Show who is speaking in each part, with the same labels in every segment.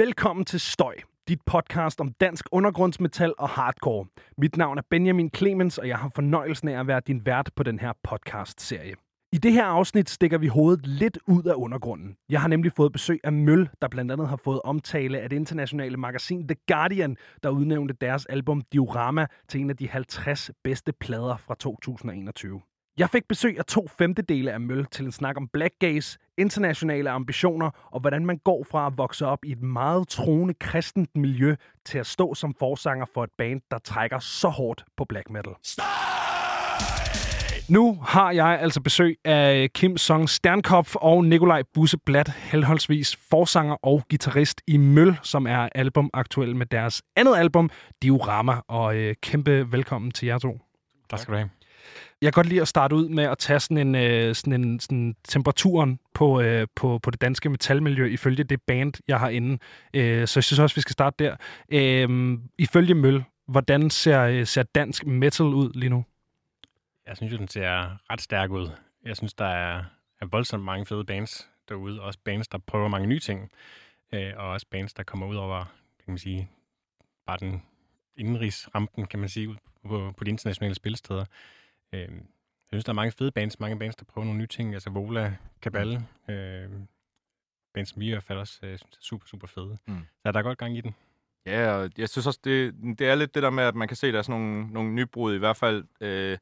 Speaker 1: Velkommen til Støj, dit podcast om dansk undergrundsmetal og hardcore. Mit navn er Benjamin Clemens, og jeg har fornøjelsen af at være din vært på den her podcast-serie. I det her afsnit stikker vi hovedet lidt ud af undergrunden. Jeg har nemlig fået besøg af Møl, der blandt andet har fået omtale af det internationale magasin The Guardian, der udnævnte deres album Diorama til en af de 50 bedste plader fra 2021. Jeg fik besøg af to femtedele af Møl til en snak om black gaze, internationale ambitioner og hvordan man går fra at vokse op i et meget troende kristent miljø til at stå som forsanger for et band, der trækker så hårdt på black metal. Nu har jeg altså besøg af Kim Song Sternkopf og Nikolaj Busse Blat, henholdsvis forsanger og guitarist i Møl, som er album aktuel med deres andet album, Diorama. Og øh, kæmpe velkommen til jer to.
Speaker 2: Tak skal du have.
Speaker 1: Jeg kan godt lide at starte ud med at tage sådan en, øh, sådan en sådan temperaturen på, øh, på, på det danske metalmiljø, ifølge det band, jeg har inde. Øh, så jeg synes også, vi skal starte der. Øh, ifølge Møl, hvordan ser, øh, ser dansk metal ud lige nu?
Speaker 2: Jeg synes jo, den ser ret stærk ud. Jeg synes, der er, er voldsomt mange fede bands derude. Også bands, der prøver mange nye ting. Øh, og også bands, der kommer ud over, kan man sige, bare den indenrigsrampen, kan man sige, på, på de internationale spilsteder. Øh, jeg synes, der er mange fede bands, mange bands, der prøver nogle nye ting. Altså Vola, Kabal, øh, bands, som vi i hvert fald også øh, synes er super, super fede. Mm. Så der er godt gang i den.
Speaker 3: Ja, og jeg synes også, det, det er lidt det der med, at man kan se, at der er sådan nogle, nogle nybrud, i hvert fald øh,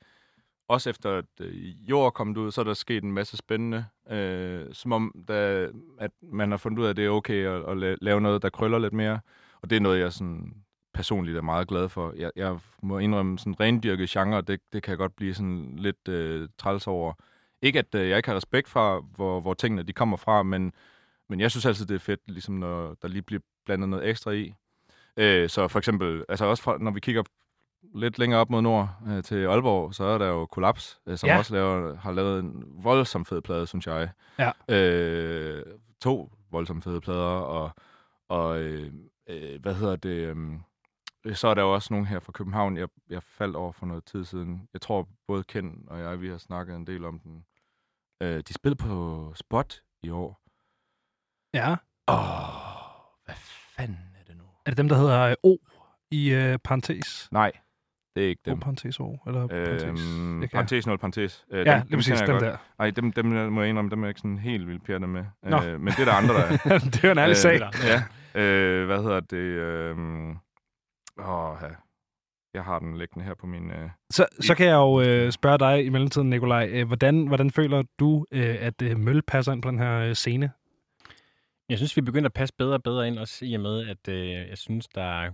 Speaker 3: også efter at øh, jord er kommet ud, så er der sket en masse spændende, øh, som om, der, at man har fundet ud af, at det er okay at, at lave noget, der krøller lidt mere. Og det er noget, jeg sådan personligt er meget glad for. Jeg, jeg må indrømme, sådan rendyrket genre, det, det kan jeg godt blive sådan lidt øh, træls over. Ikke at øh, jeg ikke har respekt for, hvor, hvor tingene de kommer fra, men, men jeg synes altid, det er fedt, ligesom når der lige bliver blandet noget ekstra i. Øh, så for eksempel, altså også for, når vi kigger lidt længere op mod nord øh, til Aalborg, så er der jo Kollaps, øh, som ja. også laver, har lavet en voldsom fed plade, synes jeg. Ja. Øh, to voldsomt fede plader, og, og øh, øh, hvad hedder det... Øh, så er der jo også nogen her fra København, jeg, jeg faldt over for noget tid siden. Jeg tror, både Ken og jeg, vi har snakket en del om den. Øh, de spillede på Spot i år.
Speaker 1: Ja.
Speaker 3: Åh, hvad fanden er det nu?
Speaker 1: Er det dem, der hedder øh, O i øh, parentes?
Speaker 3: Nej, det er ikke dem.
Speaker 1: O parentes O, eller parentes?
Speaker 3: Øhm, parentes 0 parentes.
Speaker 1: Øh, ja, dem, lige præcis, dem, dem der.
Speaker 3: Nej, dem, dem må jeg indrømme, dem er jeg ikke sådan helt vildt pjerne med. Øh, men det er der andre, der er.
Speaker 1: det er jo en ærlig øh, sag.
Speaker 3: Ja. Øh, hvad hedder det? Øh, Åh, ja. Jeg har den liggende her på min... Øh...
Speaker 1: Så, så kan jeg jo øh, spørge dig i mellemtiden, Nikolaj. Øh, hvordan, hvordan føler du, øh, at øh, Møl passer ind på den her øh, scene?
Speaker 2: Jeg synes, vi begynder at passe bedre og bedre ind, også i og med, at øh, jeg synes, der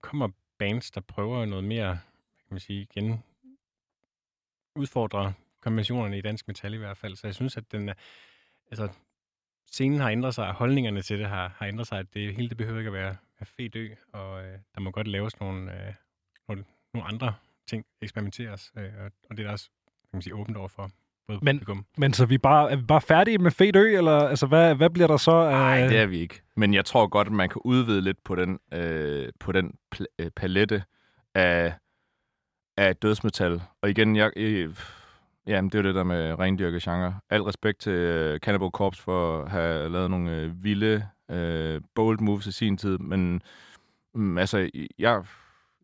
Speaker 2: kommer bands, der prøver noget mere, kan man sige, igen, udfordre konventionerne i dansk metal i hvert fald. Så jeg synes, at den, altså, scenen har ændret sig, og holdningerne til det har, har ændret sig, at det hele det behøver ikke at være af fed ø, og øh, der må godt laves nogle, øh, nogle, nogle andre ting, eksperimenteres, øh, og det er der også kan man sige, åbent over for.
Speaker 1: Men, men så vi bare, er vi bare færdige med fed ø, eller altså, hvad, hvad bliver der så?
Speaker 3: Nej, øh... det er vi ikke. Men jeg tror godt, at man kan udvide lidt på den, øh, på den pl- øh, palette af, af dødsmetal. Og igen, jeg, øh, jamen, det er jo det der med rendyrket genre. Al respekt til øh, Cannibal Corpse for at have lavet nogle øh, vilde øh, bold moves i sin tid, men mm, altså, jeg,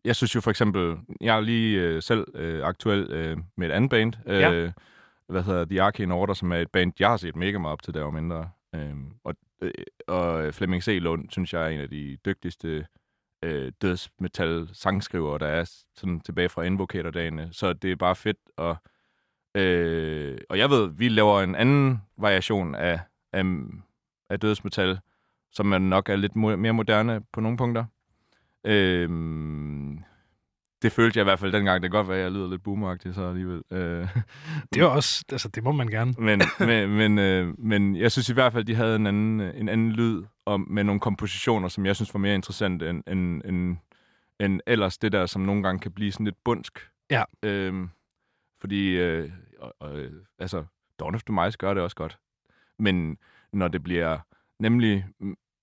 Speaker 3: jeg synes jo for eksempel, jeg er lige øh, selv øh, aktuel øh, med et andet band, øh, ja. hvad hedder The Arcane Order, som er et band, jeg har set mega meget op til der mindre. Øh, og, øh, og Flemming C. Lund, synes jeg er en af de dygtigste øh, dødsmetal sangskrivere, der er sådan tilbage fra Invocator-dagene. Så det er bare fedt, og, øh, og jeg ved, vi laver en anden variation af, af, af dødsmetal, som er nok er lidt mere moderne på nogle punkter. Øhm, det følte jeg i hvert fald dengang. Det kan godt være, at jeg lyder lidt boomeragtig så alligevel. Øh.
Speaker 1: Det er også, altså det må man gerne.
Speaker 3: men, men, men, øh, men jeg synes i hvert fald, de havde en anden, en anden lyd og med nogle kompositioner, som jeg synes var mere interessant end, end, end, end ellers det der, som nogle gange kan blive sådan lidt bundsk.
Speaker 1: Ja.
Speaker 3: Øhm, fordi, øh, og, og, altså, Dawn of the Mice gør det også godt. Men når det bliver nemlig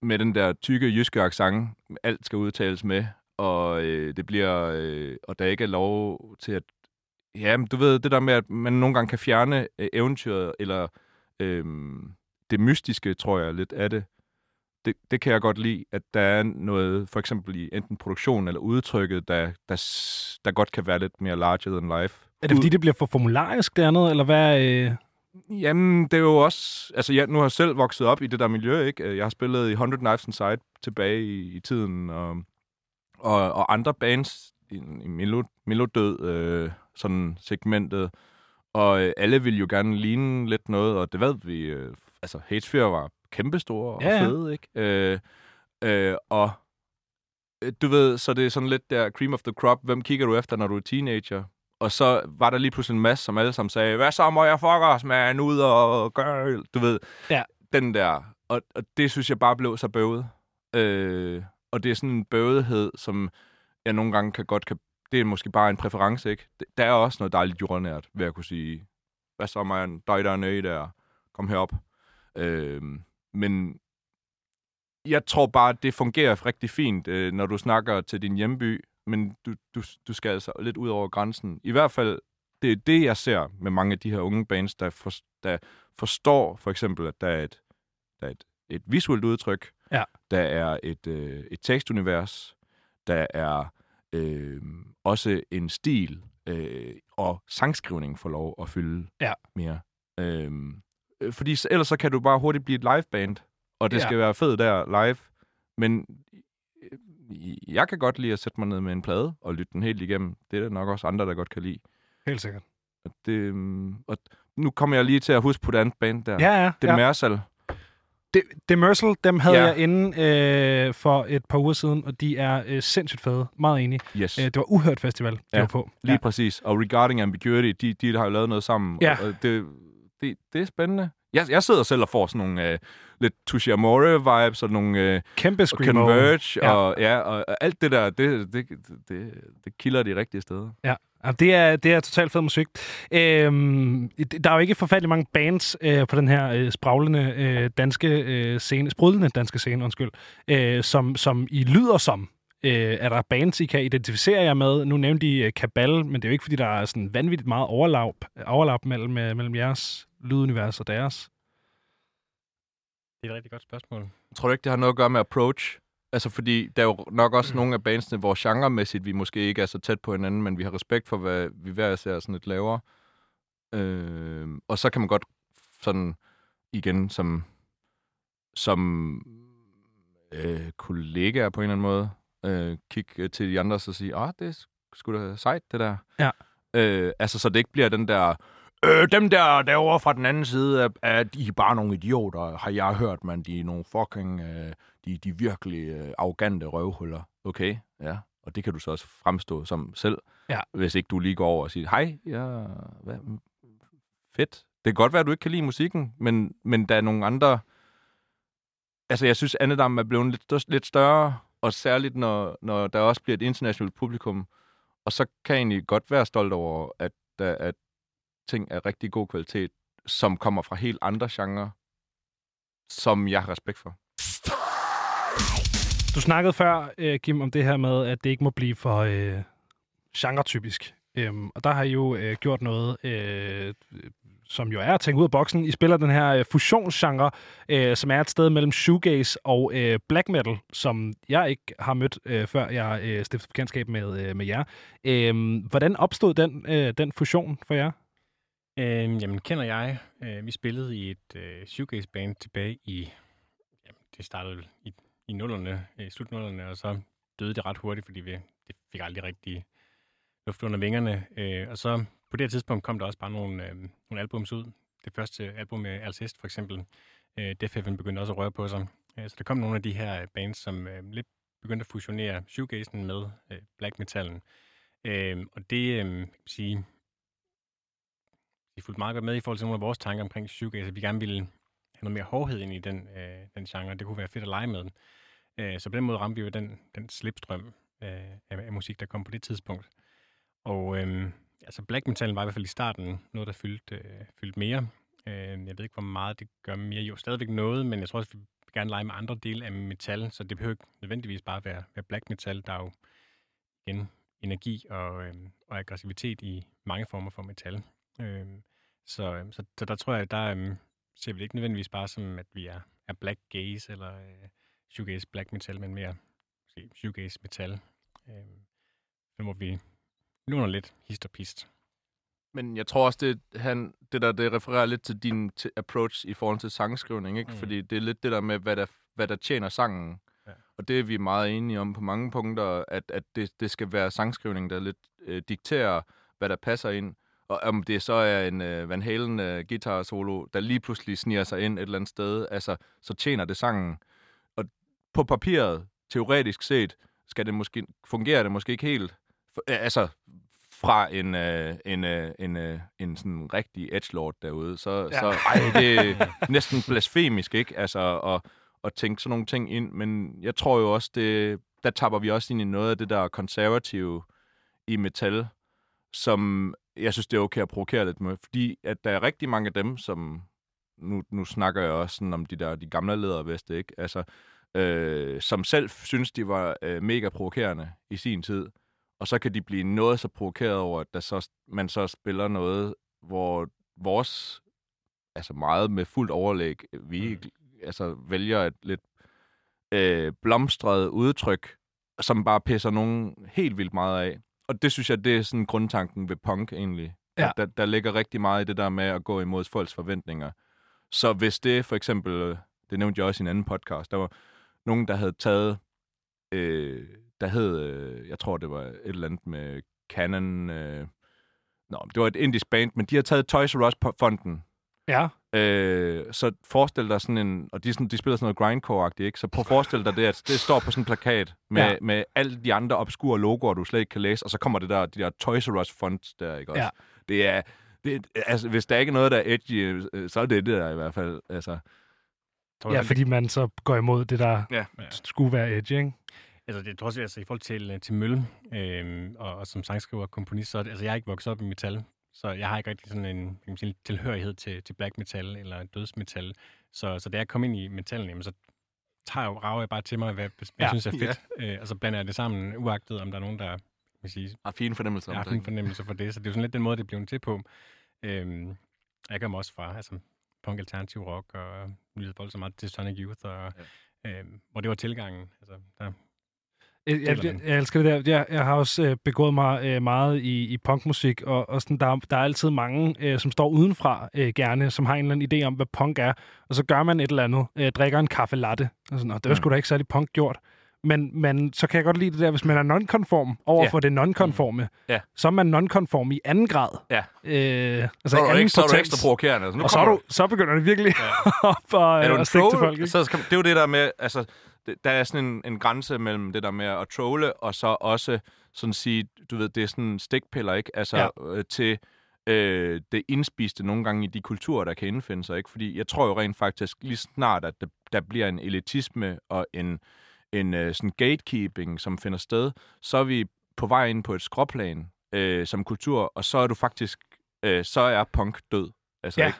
Speaker 3: med den der tykke jyske accent, alt skal udtales med, og øh, det bliver, øh, og der ikke er lov til at, ja, men du ved, det der med, at man nogle gange kan fjerne øh, eventyret, eller øh, det mystiske, tror jeg lidt af det, det, det kan jeg godt lide, at der er noget, for eksempel i enten produktion eller udtrykket, der, der, der godt kan være lidt mere larger than life.
Speaker 1: Er det fordi, det bliver for formularisk dernede, eller hvad? Øh...
Speaker 3: Jamen, det er jo også... Altså, jeg, nu har jeg selv vokset op i det der miljø, ikke? Jeg har spillet i 100 Knives Inside tilbage i, i tiden, og, og, og andre bands i, i Melo, Melodød, øh, sådan segmentet, og øh, alle ville jo gerne ligne lidt noget, og det ved vi. Øh, altså, Hatesphere var kæmpestore og
Speaker 1: Ja, ja.
Speaker 3: fede, ikke? Øh, øh, og øh, du ved, så det er sådan lidt der cream of the crop. Hvem kigger du efter, når du er teenager? Og så var der lige pludselig en masse, som alle sammen sagde, hvad så må jeg fuck os, man, ud og gøre, du ved.
Speaker 1: Ja.
Speaker 3: Den der. Og, og det synes jeg bare blev så bøvet. Øh, og det er sådan en bøvethed, som jeg nogle gange kan godt kan... Det er måske bare en præference, ikke? Der er også noget dejligt jordnært, ved at kunne sige, hvad så, man, dig der nede der, kom herop. Øh, men jeg tror bare, det fungerer rigtig fint, øh, når du snakker til din hjemby, men du, du, du skal altså lidt ud over grænsen. I hvert fald, det er det, jeg ser med mange af de her unge bands, der, for, der forstår for eksempel, at der er et, der er et, et visuelt udtryk,
Speaker 1: Ja.
Speaker 3: der er et, øh, et tekstunivers, der er øh, også en stil, øh, og sangskrivning får lov at fylde
Speaker 1: Ja.
Speaker 3: mere. Øh, fordi ellers så kan du bare hurtigt blive et liveband, og det
Speaker 1: Ja.
Speaker 3: ja. skal være fedt der live. Men øh, jeg kan godt lide at sætte mig ned med en plade og lytte den helt igennem. Det er der nok også andre, der godt kan lide.
Speaker 1: Helt sikkert.
Speaker 3: Og det, øhm, og nu kommer jeg lige til at huske på det andet band der.
Speaker 1: Ja, ja.
Speaker 3: Det
Speaker 1: ja.
Speaker 3: er Mersal.
Speaker 1: De, Demersal, dem havde
Speaker 3: Ja.
Speaker 1: jeg inde øh, for et par uger siden, og de er øh, sindssygt fede. Meget enige.
Speaker 3: Yes.
Speaker 1: Øh, det var Uhørt Festival, de
Speaker 3: Ja,
Speaker 1: var på.
Speaker 3: Lige ja. præcis. Og Regarding Ambiguity, de, de har jo lavet noget sammen.
Speaker 1: Ja.
Speaker 3: Og det, det, det er spændende. Jeg, jeg sidder selv og får sådan nogle øh, lidt Touche Amore-vibes og nogle øh,
Speaker 1: Kæmpe
Speaker 3: og
Speaker 1: screamo.
Speaker 3: Converge
Speaker 1: Ja.
Speaker 3: Og, ja, og, og alt det der, det, det, det, det kilder de rigtige steder.
Speaker 1: Ja, Jamen, det er, det er totalt fed musik. Øhm, der er jo ikke forfærdelig mange bands øh, på den her øh, spraglende øh, danske øh, scene, sprudlende danske scene, undskyld, øh, som, som I lyder som. Øh, er der bands, I kan identificere jer med? Nu nævnte I øh, Kabal, men det er jo ikke, fordi der er sådan vanvittigt meget overlap, overlap mellem, øh, mellem jeres lydunivers og deres.
Speaker 2: Det er et rigtig godt spørgsmål.
Speaker 3: Tror du ikke, det har noget at gøre med approach? Altså, fordi der er jo nok også nogle af bandsene, hvor genremæssigt vi måske ikke er så tæt på hinanden, men vi har respekt for, hvad vi hver især sådan lidt laver. Øh, og så kan man godt sådan igen som, som øh, kollegaer på en eller anden måde øh, kigge øh, til de andre og så sige, ah, det er sgu da sejt, det der.
Speaker 1: Ja.
Speaker 3: Øh, altså, så det ikke bliver den der, øh, dem der derovre fra den anden side, er, er de er bare nogle idioter, har jeg hørt, man. De er nogle fucking, øh, de, de virkelig øh, arrogante røvhuller. Okay, ja. Og det kan du så også fremstå som selv,
Speaker 1: Ja.
Speaker 3: hvis ikke du lige går over og siger, hej, ja, hvad, fedt. Det kan godt være, at du ikke kan lide musikken, men, men der er nogle andre... Altså, jeg synes, Annedam er blevet lidt, lidt større, og særligt, når, når der også bliver et internationalt publikum. Og så kan jeg egentlig godt være stolt over, at, at ting er rigtig god kvalitet, som kommer fra helt andre genrer, som jeg har respekt for.
Speaker 1: Du snakkede før, øh, Kim, om det her med, at det ikke må blive for øh, genretypisk. Øhm, og der har I jo øh, gjort noget, øh, som jo er at tænke ud af boksen. I spiller den her øh, fusionsgenre, øh, som er et sted mellem shoegaze og øh, black metal, som jeg ikke har mødt, øh, før jeg øh, stiftede bekendtskab med, øh, med jer. Øh, hvordan opstod den, øh, den fusion for jer?
Speaker 2: Øh, jamen, kender jeg. Øh, vi spillede i et øh, shoegaze-band tilbage i... Jamen, det startede i, i nullerne, i slut nullerne, og så døde det ret hurtigt, fordi vi det fik aldrig rigtig luft under vingerne. Øh, og så på det her tidspunkt kom der også bare nogle, øh, nogle albums ud. Det første album med Alcest for eksempel. Øh, Def Heaven begyndte også at røre på sig. Øh, så der kom nogle af de her øh, bands, som øh, lidt begyndte at fusionere shoegazen med øh, black metalen. Øh, og det, øh, jeg sige, vi fulgte meget godt med i forhold til nogle af vores tanker omkring shoegaze, at altså, vi gerne ville have noget mere hårdhed ind i den, øh, den genre. Det kunne være fedt at lege med. Øh, så på den måde ramte vi jo den, den slipstrøm øh, af, af musik, der kom på det tidspunkt. Og øh, altså black metal var i hvert fald i starten noget, der fyldte, øh, fyldte mere. Øh, jeg ved ikke, hvor meget det gør mere. Jo, stadigvæk noget, men jeg tror også, vi vil gerne lege med andre dele af metal, så det behøver ikke nødvendigvis bare være, være black metal. Der er jo igen energi og, øh, og aggressivitet i mange former for metal. Øh, så, øh, så, så der tror jeg, der øh, ser vi det ikke nødvendigvis bare som, at vi er, er black gaze eller, øh, shoegaze black metal, men mere måske, shoegaze metal. Øh, men hvor vi låner lidt hist og pist.
Speaker 3: Men jeg tror også, det, han, det der det refererer lidt til din t- approach i forhold til sangskrivning, ikke?
Speaker 2: Mm.
Speaker 3: Fordi det er lidt det der med, hvad der, hvad der tjener sangen.
Speaker 2: Ja.
Speaker 3: Og det er vi meget enige om på mange punkter, at, at det, det skal være sangskrivning, der lidt øh, dikterer, hvad der passer ind. Og om det så er en øh, Van Halen øh, guitar solo, der lige pludselig sniger sig ind et eller andet sted, altså, så tjener det sangen. Og på papiret, teoretisk set, skal det måske, fungerer det måske ikke helt. For, øh, altså, fra en, øh, en, øh, en, øh, en sådan rigtig edgelord derude, så,
Speaker 1: Ja.
Speaker 3: så ej, det er næsten blasfemisk, ikke? Altså, at, at tænke sådan nogle ting ind, men jeg tror jo også, det, der tapper vi også ind i noget af det der konservative i metal, som jeg synes, det er okay at provokere lidt med, fordi at der er rigtig mange af dem, som, nu, nu snakker jeg også sådan om de der de gamle lederveste, ikke? Altså, øh, som selv synes, de var øh, mega provokerende i sin tid, og så kan de blive noget så provokeret over, at der så, man så spiller noget, hvor vores, altså meget med fuldt overlæg, vi
Speaker 2: mm.
Speaker 3: altså vælger et lidt øh, blomstret udtryk, som bare pisser nogen helt vildt meget af. Og det synes jeg, det er sådan grundtanken ved punk egentlig.
Speaker 1: Ja.
Speaker 3: Der, der ligger rigtig meget i det der med at gå imod folks forventninger. Så hvis det for eksempel, øh, det nævnte jeg også i en anden podcast, der var nogen, der havde taget, øh, der hed, øh, jeg tror det var et eller andet med Canon, øh, Nå, det var et indisk band, men de har taget Toys R Us-fonden.
Speaker 1: Ja.
Speaker 3: Øh, så forestil dig sådan en, og de, sådan, de spiller sådan noget grindcore-agtigt, ikke? Så prøv at forestille dig det, at det står på sådan en plakat med,
Speaker 1: Ja.
Speaker 3: med alle de andre obskure logoer, du slet ikke kan læse, og så kommer det der, de der Toys R Us fonts der, ikke også?
Speaker 1: Ja.
Speaker 3: Det er, det, altså, hvis der ikke er noget, der er edgy, øh, så er det det der i hvert fald. Altså,
Speaker 2: Tror
Speaker 1: ja,
Speaker 2: jeg,
Speaker 1: fordi man så går imod det, der
Speaker 3: Ja.
Speaker 1: Skulle være edge, ikke?
Speaker 2: Altså, det tror jeg, altså, i forhold til, øh, til Mølle, øh, og, og, som sangskriver og komponist, så er det, altså, jeg er ikke vokset op i metal, så jeg har ikke rigtig sådan en kan man sige, tilhørighed til, til black metal eller dødsmetal. Så, så da jeg kom ind i metallen, jamen, så tager jeg, rager jeg bare til mig, hvad jeg
Speaker 1: Ja.
Speaker 2: synes er fedt, øh, og så blander jeg det sammen, uagtet om der er nogen, der kan man sige,
Speaker 3: har fine fornemmelser om
Speaker 2: har
Speaker 3: det.
Speaker 2: en fornemmelse for det, så det er jo sådan lidt den måde, det er blevet til på. Øhm, jeg kommer også fra altså, punk alternativ rock, og lyttede voldsomt meget til Sonic Youth, og, ja. øhm, hvor det var tilgangen. Altså, der,
Speaker 1: Jeg, jeg, jeg, jeg elsker det der. Jeg, jeg har også øh, begået mig øh, meget i, i punkmusik, og, og sådan, der, der er altid mange, øh, som står udenfra øh, gerne, som har en eller anden idé om, hvad punk er. Og så gør man et eller andet, øh, drikker en kaffe latte. Og sådan, og det var
Speaker 3: Mm.
Speaker 1: sgu da ikke særlig punk gjort. Men, men så kan jeg godt lide det der, hvis man er non-konform over
Speaker 3: Ja.
Speaker 1: for det non-konforme,
Speaker 3: Ja.
Speaker 1: så er man non-konform i anden grad.
Speaker 3: Ja.
Speaker 1: Øh, altså
Speaker 3: Så er, du
Speaker 1: anden
Speaker 3: ikke, så er du ekstra provokerende. Altså, nu
Speaker 1: Og så, du, så begynder det virkelig ja. op og,
Speaker 3: er du
Speaker 1: øh,
Speaker 3: en
Speaker 1: at stikke til folk. Ikke?
Speaker 3: så det er jo det der med, altså, det, der er sådan en, en grænse mellem det der med at trolle, og så også sådan sige, du ved, det er sådan stikpiller, ikke? Altså,
Speaker 1: Ja.
Speaker 3: ja. øh, til øh, det indspiste nogle gange i de kulturer, der kan indfinde sig, ikke? Fordi jeg tror jo rent faktisk lige snart, at der, der bliver en elitisme og en, en øh, sådan gatekeeping, som finder sted, så er vi på vej ind på et skråplan øh, som kultur, og så er du faktisk, øh, så er punk død. Altså,
Speaker 1: Ja.
Speaker 3: ikke?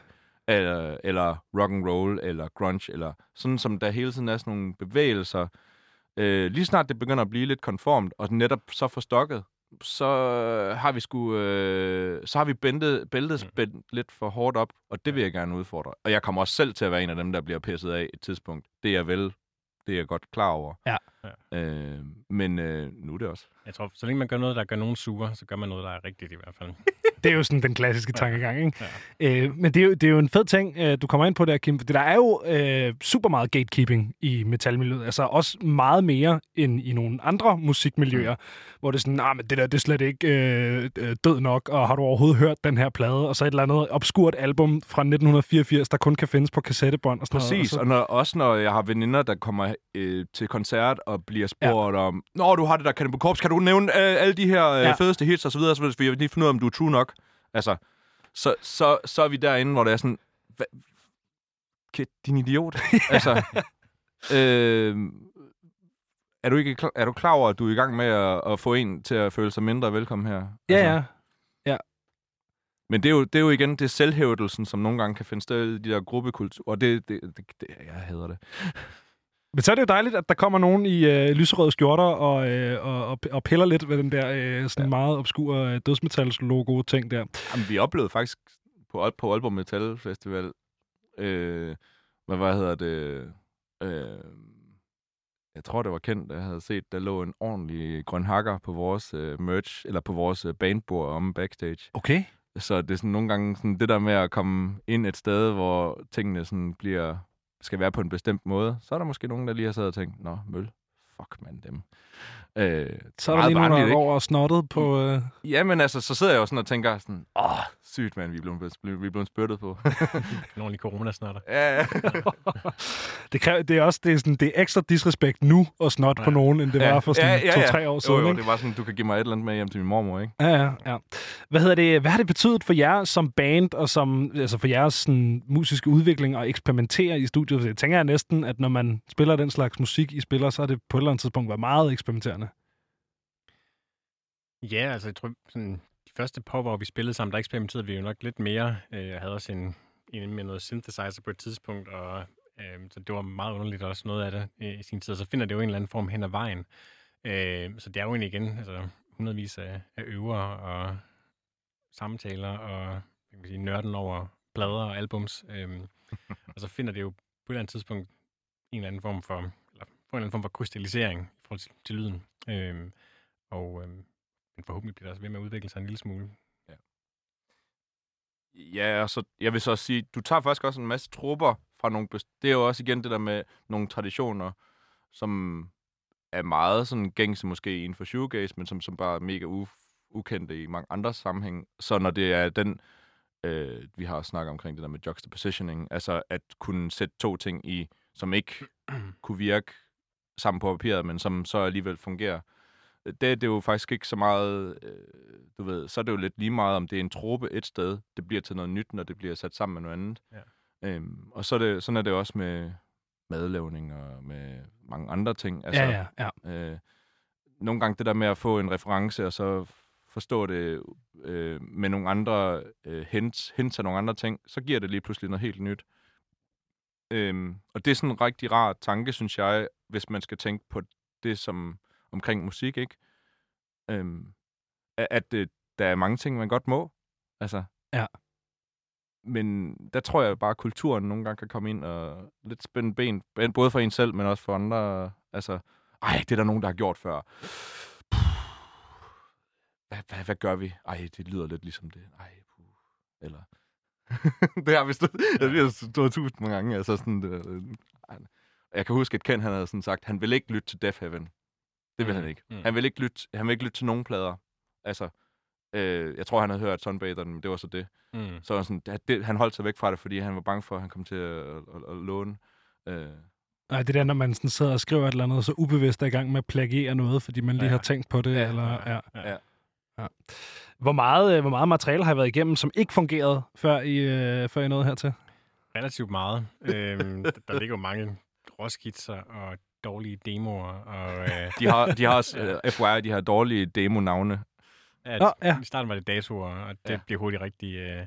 Speaker 3: Eller, eller rock and roll eller grunge, eller sådan som der hele tiden er sådan nogle bevægelser. Øh, lige snart det begynder at blive lidt konformt, og netop så forstokket, så har vi sgu, øh, så har vi bæltet, bæltet spændt lidt for hårdt op, og det vil jeg gerne udfordre. Og jeg kommer også selv til at være en af dem, der bliver pisset af et tidspunkt. Det er jeg vel, det er jeg godt klar over.
Speaker 1: Ja.
Speaker 3: Øh, men øh, nu er det også.
Speaker 2: jeg tror, så længe man gør noget, der gør nogen sure, så gør man noget, der er rigtigt i hvert fald.
Speaker 1: Det er jo sådan den klassiske tankegang, ikke?
Speaker 2: Ja.
Speaker 1: Øh, men det er, jo, det er jo en fed ting, øh, du kommer ind på der, Kim. For der er jo øh, super meget gatekeeping i metalmiljøet. Altså også meget mere end i nogle andre musikmiljøer, mm. hvor det er sådan, nah, men det der det er slet ikke øh, øh, død nok, og har du overhovedet hørt den her plade? Og så et eller andet obskurt album fra 1984, der kun kan findes på kassettebånd. Og sådan
Speaker 3: Præcis,
Speaker 1: Noget.
Speaker 3: og når, også når jeg har veninder, der kommer øh, til koncert og bliver spurgt ja. om, Nå, du har det der Cannibal Corpse, kan du nævne øh, alle de her øh,
Speaker 1: Ja.
Speaker 3: fedeste hits og så videre, så vil vi lige finde ud af, om du er true nok. Altså, så, så, så er vi derinde, hvor det er sådan, "Hva- Kid, din idiot. altså, øh, er du ikke klar, er du klar over, at du er i gang med at, at få en til at føle sig mindre velkommen her?
Speaker 1: Ja,
Speaker 3: altså,
Speaker 1: ja.
Speaker 3: Men det er, jo, det er jo igen det selvhævdelsen, som nogle gange kan finde sted i de der gruppekulturer, og det, det, det, det jeg hader det.
Speaker 1: Men så er det jo dejligt, at der kommer nogen i øh, lyserøde skjorter og, øh, og, og, piller lidt ved den der øh, sådan ja. meget obskure øh, dødsmetals-logo-ting der.
Speaker 3: Jamen, vi oplevede faktisk på, på Aalborg Metal Festival, øh, hvad, hvad hedder det, øh, jeg tror, det var kendt, jeg havde set, der lå en ordentlig grøn hakker på vores øh, merch, eller på vores øh, bandbord om backstage.
Speaker 1: Okay.
Speaker 3: Så det er sådan nogle gange sådan det der med at komme ind et sted, hvor tingene sådan bliver, skal være på en bestemt måde. Så er der måske nogen, der lige har siddet og tænkt, nå, møl, fuck man dem. Øh,
Speaker 1: Så er der lige nogen, der går og snottet på... Øh...
Speaker 3: Jamen altså, så sidder jeg jo sådan og tænker sådan, åh, sygt mand, vi er blevet, vi er blevet spyttet på.
Speaker 2: En ordentlig coronasnotter.
Speaker 3: ja, ja.
Speaker 1: det, kræver, det er også det er sådan, det er ekstra disrespekt nu at snotte ja. på
Speaker 2: Ja.
Speaker 1: nogen, end det var for sådan to-tre år siden.
Speaker 3: Jo, jo,
Speaker 1: ikke?
Speaker 3: det var sådan, du kan give mig et eller andet med hjem til min mormor, ikke?
Speaker 1: Ja, ja, ja. Hvad, hedder det, hvad har det betydet for jer som band, og som, altså for jeres sådan, musiske udvikling og eksperimentere i studiet? Jeg tænker jeg næsten, at når man spiller den slags musik, I spiller, så er det på et eller andet tidspunkt været meget eksperimenterende.
Speaker 2: Ja, altså jeg tror, sådan, de første par, hvor vi spillede sammen, der eksperimenterede vi jo nok lidt mere. Øh, jeg havde også en, en med noget synthesizer på et tidspunkt, og øh, så det var meget underligt også noget af det øh, i sin tid. Og så finder det jo en eller anden form hen ad vejen. Øh, så det er jo egentlig igen altså, hundredvis af, af øver og samtaler og kan man sige, nørden over plader og albums. Øh, og så finder det jo på et eller andet tidspunkt en eller anden form for, eller for en eller anden form for krystallisering i forhold til, til lyden. Øh, og øh, men forhåbentlig bliver det også ved med at udvikle sig en lille smule.
Speaker 3: Ja, og så, jeg vil så også sige, du tager faktisk også en masse trupper fra nogle... Det er jo også igen det der med nogle traditioner, som er meget sådan gængse måske inden for shoegaze, men som, som bare er mega u- ukendte i mange andre sammenhæng. Så når det er den, øh, vi har snakket omkring det der med juxtapositioning, altså at kunne sætte to ting i, som ikke kunne virke sammen på papiret, men som så alligevel fungerer. Det, det er jo faktisk ikke så meget, øh, du ved, så er det jo lidt lige meget, om det er en trope et sted, det bliver til noget nyt, når det bliver sat sammen med noget andet.
Speaker 2: Ja.
Speaker 3: Øhm, og så er det, sådan er det også med madlavning og med mange andre ting.
Speaker 1: Altså, ja, ja, ja.
Speaker 3: Øh, nogle gange det der med at få en reference, og så forstå det øh, med nogle andre øh, hints, hints af nogle andre ting, så giver det lige pludselig noget helt nyt. Øhm, og det er sådan en rigtig rar tanke, synes jeg, hvis man skal tænke på det som omkring musik, ikke? Øhm, at at øh, der er mange ting, man godt må. Altså.
Speaker 1: Ja.
Speaker 3: Men der tror jeg bare, at kulturen nogle gange kan komme ind og lidt spænde ben, både for en selv, men også for andre. Altså, ej, det er der nogen, der har gjort før. Hvad, hvad, hvad gør vi? Ej, det lyder lidt ligesom det. Ej, puh. Eller... det har vi stået, ja. vi har stået tusind mange gange. Altså sådan, det, øh, ej. jeg kan huske, at Ken han havde sådan sagt, han vil ikke lytte til Death Heaven. Det vil
Speaker 2: Mm,
Speaker 3: han ikke.
Speaker 2: mm.
Speaker 3: Han vil ikke lytte, han vil ikke lytte til nogen plader. Altså, øh, jeg tror, han havde hørt Sunbatheren, men det var så det.
Speaker 2: Mm.
Speaker 3: Så sådan, det, han holdt sig væk fra det, fordi han var bange for, at han kom til at, at, at, at låne. Øh,
Speaker 1: Nej, det er der, når man sådan sidder og skriver et eller andet, så ubevidst er i gang med at plagiere noget, fordi man lige
Speaker 2: Ja.
Speaker 1: har tænkt på det.
Speaker 3: Ja,
Speaker 1: eller, ja.
Speaker 2: Ja.
Speaker 3: Ja.
Speaker 1: Hvor, meget, øh, hvor meget materiale har I været igennem, som ikke fungerede, før I, øh, før I nåede hertil?
Speaker 2: Relativt meget. øhm, der, der ligger jo mange råskitser og dårlige demoer. Og, øh,
Speaker 3: de, har, de har også, uh, FYI, de har dårlige demo-navne.
Speaker 2: at
Speaker 1: Nå, ja.
Speaker 2: I starten var det datoer, og det
Speaker 3: Ja.
Speaker 2: ja. bliver hurtigt rigtig øh,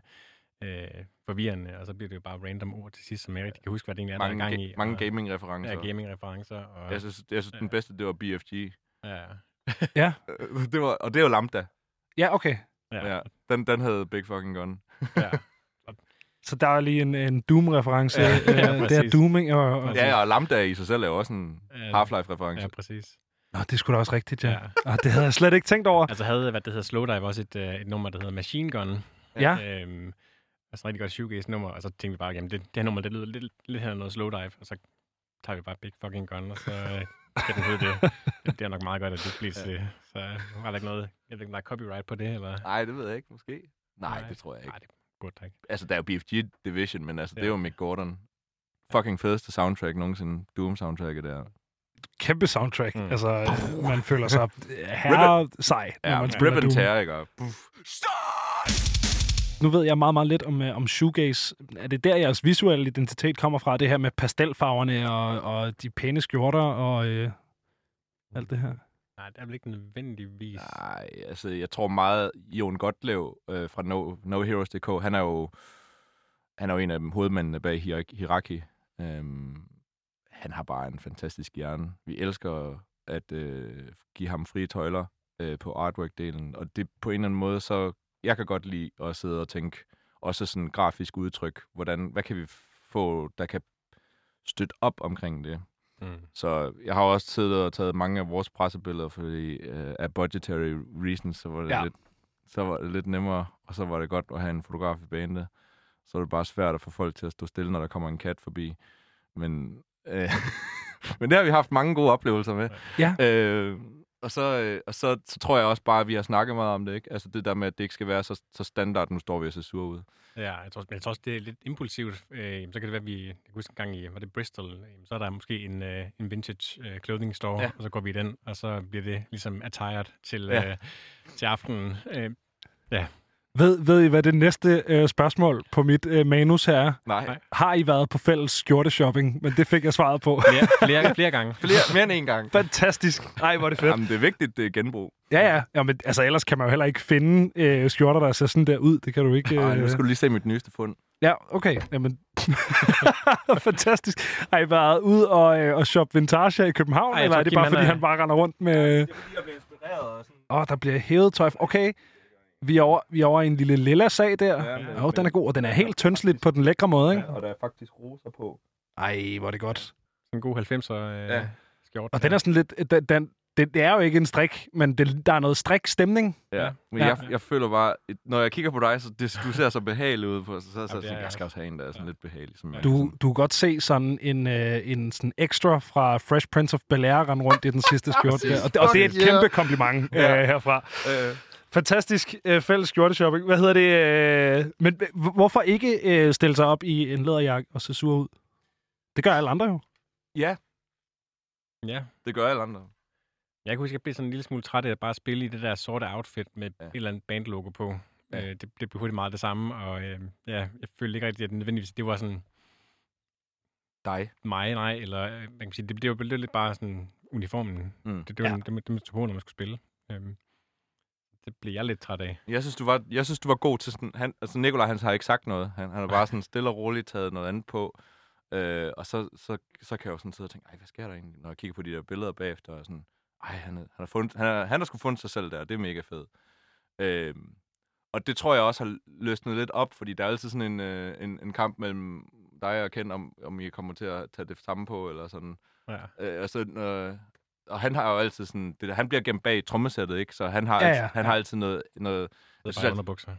Speaker 2: øh, forvirrende, og så bliver det jo bare random ord til sidst, som jeg rigtig kan huske, hvad det egentlig er, der er
Speaker 3: Mange,
Speaker 2: gang i.
Speaker 3: mange
Speaker 2: og,
Speaker 3: gaming-referencer.
Speaker 2: Ja, gaming-referencer. Og,
Speaker 3: Jeg synes, jeg synes den
Speaker 2: Ja.
Speaker 3: bedste, det var BFG.
Speaker 2: ja,
Speaker 1: Ja,
Speaker 3: Øh, Det var, og det var Lambda.
Speaker 1: ja okay.
Speaker 2: ja,
Speaker 3: Ja. Den, den havde Big Fucking Gun.
Speaker 2: ja.
Speaker 1: Så der er lige en, en Doom-reference.
Speaker 3: Ja,
Speaker 1: Ja,
Speaker 2: ja,
Speaker 1: øh, det er. Dooming. Og, og.
Speaker 3: Ja, og Lambda i sig selv er jo også en
Speaker 2: Ja.
Speaker 3: Half-Life-reference.
Speaker 2: ja, præcis.
Speaker 1: Nå, det skulle da også rigtigt, ja.
Speaker 2: Ja.
Speaker 1: ja. det havde jeg slet ikke tænkt over.
Speaker 2: Altså havde, hvad det hedder, Slowdive også et, øh, et nummer, der hedder Machine Gun.
Speaker 1: Ja.
Speaker 2: Øhm, altså rigtig godt shoegaze-nummer, og så tænkte vi bare, jamen det, det her nummer, det lyder lidt, lidt her noget Slowdive, og så tager vi bare Big Fucking Gun, og så øh, skal den hedde det. det. Er nok meget godt, at det bliver det. Så øh, var der ikke noget, jeg ved ikke, om der er copyright på det, eller?
Speaker 3: Nej, det ved jeg ikke, måske. Nej,
Speaker 2: Nej.
Speaker 3: det tror jeg ikke.
Speaker 2: Nej, det der ikke.
Speaker 3: Altså, der er jo BFG Division, men altså, det er
Speaker 2: Ja.
Speaker 3: jo Mick Gordon. Fucking fedeste soundtrack nogensinde. Doom-soundtracket der.
Speaker 1: Kæmpe soundtrack.
Speaker 2: Mm.
Speaker 1: Altså, øh, man føler sig herre sej, når
Speaker 3: Ja,
Speaker 1: man spiller Doom.
Speaker 3: Tear, ikke?
Speaker 1: Nu ved jeg meget, meget lidt om, øh, om shoegaze. Er det der, jeres visuelle identitet kommer fra? Det her med pastelfarverne og, og de pæne skjorter og øh, alt det her?
Speaker 2: Nej, det er vel ikke nødvendigvis.
Speaker 3: Nej, altså, jeg tror meget, Jon Gottlev øh, fra no, NoHeroes.dk, han er jo han er jo en af dem hovedmændene bag Hiraki. Øhm, han har bare en fantastisk hjerne. Vi elsker at øh, give ham frie tøjler øh, på artwork-delen, og det på en eller anden måde, så jeg kan godt lide at sidde og tænke, også sådan grafisk udtryk, hvordan, hvad kan vi få, der kan støtte op omkring det.
Speaker 2: Mm.
Speaker 3: Så jeg har også siddet og taget mange af vores pressebilleder, fordi øh, af budgetary reasons, så var det,
Speaker 1: Ja.
Speaker 3: lidt, så var det lidt nemmere, og så var det godt at have en fotograf i bandet. Så er det bare svært at få folk til at stå stille, når der kommer en kat forbi. Men, øh, men det har vi haft mange gode oplevelser med.
Speaker 1: Ja.
Speaker 3: Øh, og så, øh, og så, så tror jeg også bare, at vi har snakket meget om det, ikke? Altså det der med, at det ikke skal være så, så standard, nu står vi og ser sur ud.
Speaker 2: Ja, jeg tror, jeg tror også, det er lidt impulsivt. Øh, så kan det være, at vi, jeg kan huske en gang i, var det Bristol, øh, så er der måske en, øh, en vintage øh, clothing store,
Speaker 3: Ja.
Speaker 2: ja. og så går vi i den, og så bliver det ligesom attired til,
Speaker 3: Ja.
Speaker 2: ja. øh, til aftenen. Øh,
Speaker 1: Ved, ved I, hvad det næste øh, spørgsmål på mit øh, manus her er?
Speaker 3: Nej.
Speaker 1: Har I været på fælles skjorteshopping? Men det fik jeg svaret på.
Speaker 2: flere, flere, flere gange.
Speaker 3: Flere, mere end en gang.
Speaker 1: Fantastisk. Nej, hvor er det fedt.
Speaker 3: Jamen, det er vigtigt, det er genbrug.
Speaker 1: Ja, ja. ja men, altså, ellers kan man jo heller ikke finde øh, skjorter, der ser sådan der ud. Det kan du ikke...
Speaker 3: Ej,
Speaker 1: Øh...
Speaker 3: nu skal du lige se mit nyeste fund.
Speaker 1: Ja, okay. Jamen. Fantastisk. Har I været ude og, øh, og shoppe vintage i København?
Speaker 2: Ej,
Speaker 1: eller er det bare, fordi
Speaker 2: er-
Speaker 1: han bare render rundt med...
Speaker 3: fordi, jeg blev inspireret og sådan.
Speaker 1: Åh, oh, der bliver hævet tøj. Okay. Vi er, over, vi er over i en lille lilla sag der.
Speaker 3: Ja,
Speaker 1: Ja,
Speaker 3: men-
Speaker 1: oh, den er god, og den er helt tyndsligt på den lækre måde, ikke?
Speaker 3: og der er faktisk roser på.
Speaker 1: Ej, hvor er det godt.
Speaker 2: En god 90'er øh,
Speaker 3: Ja.
Speaker 2: ja. skjort.
Speaker 1: Og den er sådan lidt... Den, den, det, det er jo ikke en strik, men det, der er noget strik-stemning.
Speaker 3: Ja.
Speaker 2: Ja.
Speaker 3: Men
Speaker 1: Ja.
Speaker 3: Jeg, jeg føler bare, når jeg kigger på dig, så det, du ser så behagelig ud på, så, så, så,
Speaker 2: Ja,
Speaker 3: så,
Speaker 2: jeg
Speaker 3: skal
Speaker 2: også.
Speaker 3: have en, der er sådan lidt behagelig. Som jeg,
Speaker 1: Du,
Speaker 3: sådan,
Speaker 1: du kan godt se sådan en, øh, en sådan extra fra Fresh Prince of Bel-Air rende rundt i den sidste skjorte. Og, det, og det er et
Speaker 3: yeah.
Speaker 1: kæmpe kompliment
Speaker 3: Ja.
Speaker 1: øh, herfra.
Speaker 3: øh,
Speaker 1: Fantastisk øh, fælles skjorteshopping. Hvad hedder det? Øh, men hvorfor ikke øh, stille sig op i en læderjakke og se sur ud? Det gør alle andre jo.
Speaker 3: ja,
Speaker 2: Ja.
Speaker 3: det gør alle andre.
Speaker 2: Jeg kunne huske, at jeg blev sådan en lille smule træt af at bare spille i det der sorte outfit med
Speaker 3: Ja.
Speaker 2: et eller andet bandlogo på.
Speaker 3: Ja.
Speaker 2: Øh, det, det blev hurtigt meget det samme, og øh, ja, jeg følte ikke rigtigt, at det nødvendigvis det var sådan
Speaker 3: Dig.
Speaker 2: mig, nej, eller øh, man kan sige, det, det var lidt lidt bare sådan uniformen.
Speaker 3: Mm.
Speaker 2: Det, det var
Speaker 1: Ja.
Speaker 2: det, det, man tog på, når man skulle spille. Øhm, det blev jeg lidt træt af.
Speaker 3: Jeg synes, du var, jeg synes, du var god til sådan... Han, altså, Nikolaj, han har ikke sagt noget. Han, han har bare sådan stille og roligt taget noget andet på. Øh, og så, så, så kan jeg jo sådan sidde og tænke, ej, hvad sker der egentlig, når jeg kigger på de der billeder bagefter, og sådan, ej, han, han har, fundet, han, er, han har sgu fundet sig selv der, det er mega fedt. Øh, og det tror jeg også har løsnet lidt op, fordi der er altid sådan en, øh, en, en kamp mellem dig og Ken, om, om I kommer til at tage det samme på, eller sådan.
Speaker 2: Ja.
Speaker 3: Øh, og, så, øh, og han har jo altid sådan, det der, han bliver gemt bag trommesættet, ikke? Så han har,
Speaker 1: Ja,
Speaker 3: ja, altid, han
Speaker 1: ja.
Speaker 3: har altid noget, noget
Speaker 2: Det
Speaker 3: Jeg
Speaker 2: er
Speaker 3: synes,
Speaker 2: bare
Speaker 3: at-
Speaker 2: underbukser.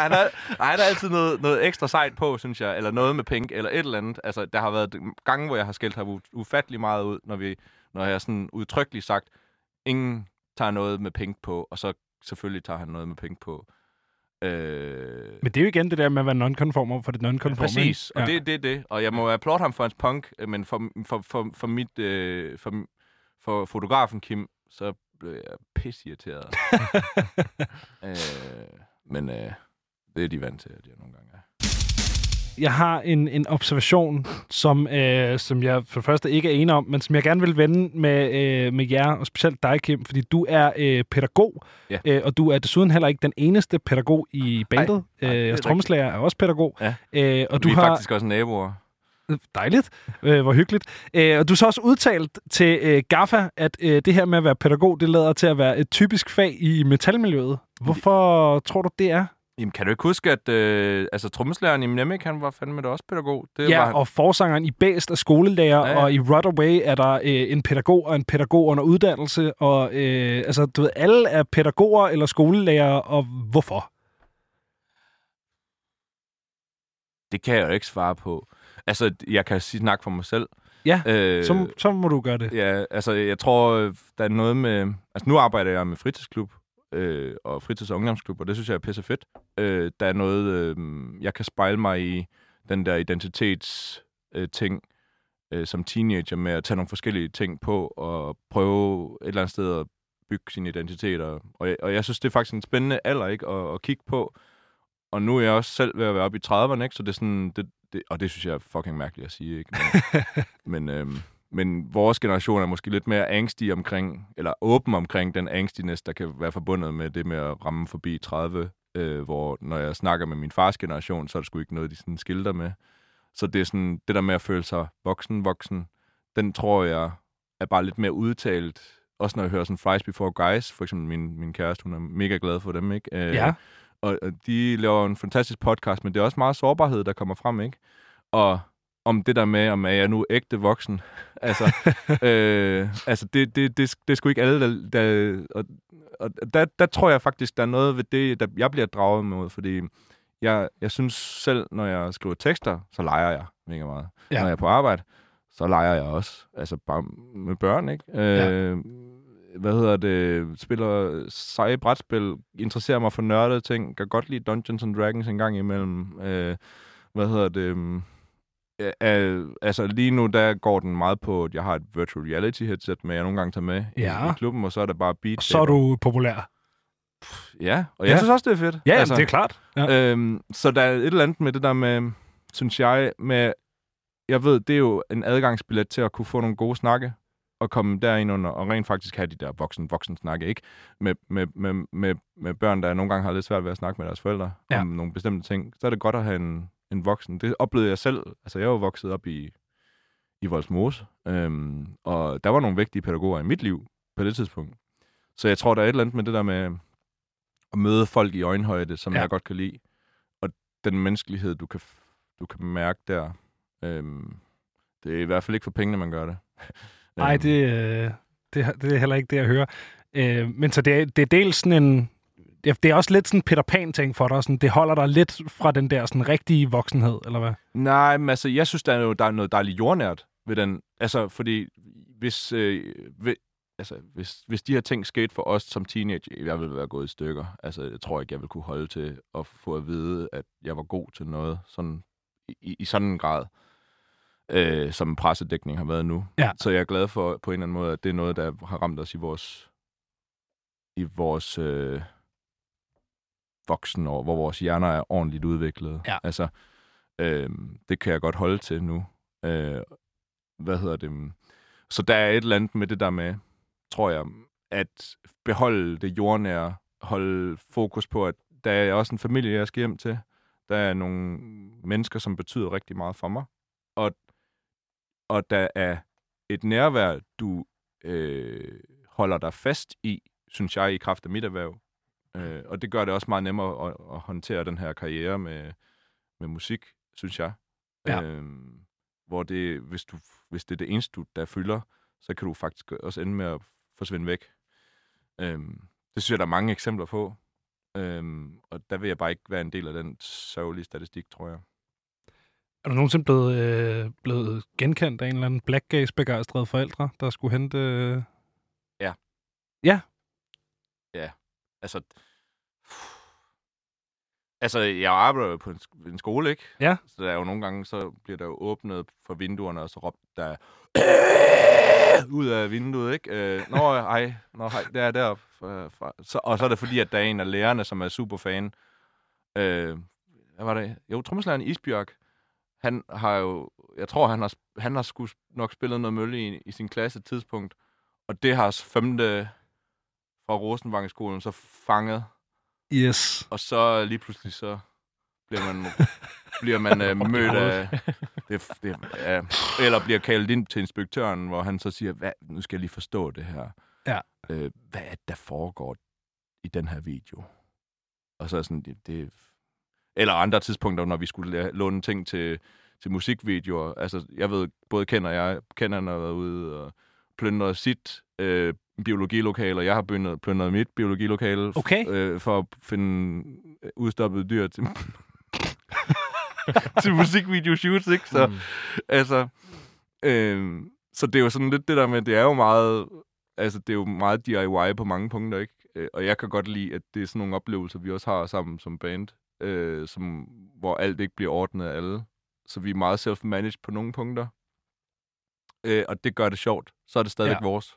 Speaker 3: han har, han har altid noget, noget ekstra sejt på, synes jeg, eller noget med pink, eller et eller andet. Altså, der har været gange, hvor jeg har skældt ham ufattelig meget ud, når, vi, når jeg har sådan udtrykkeligt sagt, ingen tager noget med pink på, og så selvfølgelig tager han noget med pink på. Øh,
Speaker 1: Men det er jo igen det der med at være non-conform over for det non-conform.
Speaker 3: Præcis, og det er det, det. Og jeg må applaud ham for hans punk, øh, men for, for, for, for, mit, øh, for, for fotografen Kim, så blev jeg pissirriteret. øh, men øh, det er de vant til, at jeg nogle gange er.
Speaker 1: Jeg har en, en observation, som, øh, som jeg for det første ikke er enig om, men som jeg gerne vil vende med, øh, med jer, og specielt dig, Kim, fordi du er øh, pædagog,
Speaker 3: Ja.
Speaker 1: øh, og du er desuden heller ikke den eneste pædagog i bandet.
Speaker 3: det er
Speaker 1: øh, trommeslager er også pædagog.
Speaker 3: Ja.
Speaker 1: Øh, og du
Speaker 3: vi er
Speaker 1: har
Speaker 3: faktisk også naboer.
Speaker 1: Dejligt. Øh, hvor hyggeligt. Øh, og du så også udtalt til øh, GAFA, at øh, det her med at være pædagog, det lader til at være et typisk fag i metalmiljøet. Hvorfor tror du, det er?
Speaker 3: Jamen, kan du ikke huske, at øh, altså, trommeslageren i Nemik, han var fandme da også pædagog? Det
Speaker 1: Ja,
Speaker 3: var han.
Speaker 1: og forsangeren i Bæst er skolelærer,
Speaker 3: Ja,
Speaker 1: ja, og i Rudderway er der øh, en pædagog og en pædagog under uddannelse. Og øh, altså, du ved, alle er pædagoger eller skolelærer, og hvorfor?
Speaker 3: Det kan jeg jo ikke svare på. Altså, jeg kan sige snakke for mig selv.
Speaker 1: Ja,
Speaker 3: øh,
Speaker 1: Så, så må du gøre det.
Speaker 3: Ja, altså jeg tror, øh, der er noget med... Altså nu arbejder jeg med fritidsklub øh, og fritids- og ungdomsklub, og det synes jeg er pisse fedt. Øh, der er noget, øh, jeg kan spejle mig i den der identitets øh, ting øh, som teenager med at tage nogle forskellige ting på og prøve et eller andet sted at bygge sin identitet. Og, og, jeg, og jeg synes, det er faktisk en spændende alder ikke, at, at kigge på. Og nu er jeg også selv ved at være oppe i 30'erne, ikke? så det er sådan... Det, det, og det synes jeg er fucking mærkeligt at sige, ikke? Men, men, øhm, men vores generation er måske lidt mere angstig omkring, eller åben omkring den angstiness, der kan være forbundet med det med at ramme forbi 30, øh, hvor når jeg snakker med min fars generation, så er det sgu ikke noget, de sådan skilter med. Så det er sådan, det der med at føle sig voksen, voksen, den tror jeg er bare lidt mere udtalt. Også når jeg hører sådan Fries Before Guys, for eksempel min, min kæreste, hun er mega glad for dem, ikke? Øh,
Speaker 1: Ja.
Speaker 3: og, og de laver en fantastisk podcast, men det er også meget sårbarhed, der kommer frem, ikke? Og om det der med, om er jeg nu ægte voksen. altså, øh, altså det, det, det, det er sgu ikke alle, der... der og, og der, der tror jeg faktisk, der er noget ved det, der jeg bliver draget mod, fordi jeg, jeg synes selv, når jeg skriver tekster, så leger jeg mega meget. Ja. Når jeg er på arbejde, så leger jeg også. Altså bare med børn, ikke?
Speaker 1: Ja.
Speaker 3: Øh, hvad hedder det? Spiller seje brætspil, interesserer mig for nørdede ting, kan godt lide Dungeons and Dragons en gang imellem. Øh, hvad hedder det? Øh, altså lige nu, der går den meget på, at jeg har et virtual reality headset med, jeg nogle gange tager med
Speaker 1: Ja.
Speaker 3: i, i klubben, og så er der bare beat.
Speaker 1: Og så er du populær.
Speaker 3: Ja, og jeg
Speaker 1: Ja.
Speaker 3: synes også, det er fedt.
Speaker 1: Ja, altså, det er klart. Ja.
Speaker 3: Øhm, så der er et eller andet med det der med, synes jeg, med, jeg ved, det er jo en adgangsbillet til at kunne få nogle gode snakke, og komme derind under, og rent faktisk have de der voksen-voksen snakke, ikke? Med, med, med, med, med børn, der nogle gange har lidt svært ved at snakke med deres forældre
Speaker 1: ja.
Speaker 3: om nogle bestemte ting. Så er det godt at have en, en voksen. Det oplevede jeg selv. Altså, jeg var vokset op i, i Voldsmose, øhm, og der var nogle vigtige pædagoger i mit liv på det tidspunkt. Så jeg tror, der er et eller andet med det der med at møde folk i øjenhøjde, som
Speaker 1: Ja.
Speaker 3: jeg godt kan lide. Og den menneskelighed, du kan, du kan mærke der. Øhm, det er i hvert fald ikke for pengene, man gør det.
Speaker 1: Nej,
Speaker 3: Øhm,
Speaker 1: det, øh, det, det er heller ikke det, jeg hører. Øh, men så det er, det er dels sådan en... Det er, det er også lidt sådan en Peter Pan-ting for dig. Sådan, det holder dig lidt fra den der sådan rigtige voksenhed, eller hvad?
Speaker 3: Nej, men altså, jeg synes, der er, jo, der er noget dejligt jordnært ved den. Altså, fordi hvis, øh, ved, altså, hvis, hvis de her ting skete for os som teenager, jeg ville være gået i stykker. Altså, jeg tror ikke, jeg ville kunne holde til at få at vide, at jeg var god til noget sådan, i, i sådan en grad, øh, som pressedækning har været nu.
Speaker 1: Ja.
Speaker 3: Så jeg er glad for på en eller anden måde, at det er noget, der har ramt os i vores, i vores øh, voksenår, hvor vores hjerner er ordentligt udviklet.
Speaker 1: Ja.
Speaker 3: Altså, øh, det kan jeg godt holde til nu. Øh, hvad hedder det? Så der er et eller andet med det der med, tror jeg, at beholde det jordnære, holde fokus på, at der er også en familie, jeg skal hjem til. Der er nogle mennesker, som betyder rigtig meget for mig. Og, og der er et nærvær, du øh, holder dig fast i, synes jeg, i kraft af mit erhverv. Øh, og det gør det også meget nemmere at, at håndtere den her karriere med, med musik, synes jeg.
Speaker 1: Ja.
Speaker 3: Øhm, hvor det, hvis, du, hvis det er det eneste, du, der fylder, så kan du faktisk også ende med at forsvinde væk. Øhm, det synes jeg, der er mange eksempler på. Øhm, og der vil jeg bare ikke være en del af den sørgelige statistik, tror jeg.
Speaker 1: Er du nogensinde blevet, øh, blevet genkendt af en eller anden blackgaze-begejstret forældre, der skulle hente... Øh...
Speaker 3: Altså, altså jeg arbejder jo på en, sk- en skole, ikke?
Speaker 1: Ja.
Speaker 3: Så der er jo nogle gange, så bliver der jo åbnet for vinduerne, og så råbt der ud af vinduet, ikke? Øh, nå, ej, nå, hej, det er deroppe. Fra. Så, og så er det fordi, at der er en af lærerne, som er super fan. Øh, hvad var det? Jo, trommeslageren Isbjørk. Han har jo, jeg tror, han har, han har sgu nok spillet noget mølle i, i sin klasse tidspunkt. Og det har femte fra Rosenvangeskolen så fanget.
Speaker 1: Yes.
Speaker 3: Og så lige pludselig så bliver man, bliver man øh, mødt af... Det, det, øh, eller bliver kaldt ind til inspektøren, hvor han så siger, hvad, nu skal jeg lige forstå det her.
Speaker 1: Ja.
Speaker 3: Øh, hvad er det, der foregår i den her video? Og så er sådan, det, det eller andre tidspunkter, når vi skulle låne ting til, til musikvideoer. Altså, jeg ved, både Ken og jeg, Ken han har været ude og plyndret sit øh, biologilokale, og jeg har plyndret, plyndret mit biologilokale
Speaker 1: Okay.
Speaker 3: øh, for at finde udstoppede dyr til, til musikvideo-shoots, ikke? Så, mm. altså, øh, så det er jo sådan lidt det der med, det er jo meget, altså det er jo meget DIY på mange punkter, ikke? Øh, Og jeg kan godt lide, at det er sådan nogle oplevelser, vi også har sammen som band, øh, som, hvor alt ikke bliver ordnet af alle. Så vi er meget self-managed på nogle punkter. Øh, og det gør det sjovt. Så er det stadigvæk
Speaker 1: ja.
Speaker 3: vores.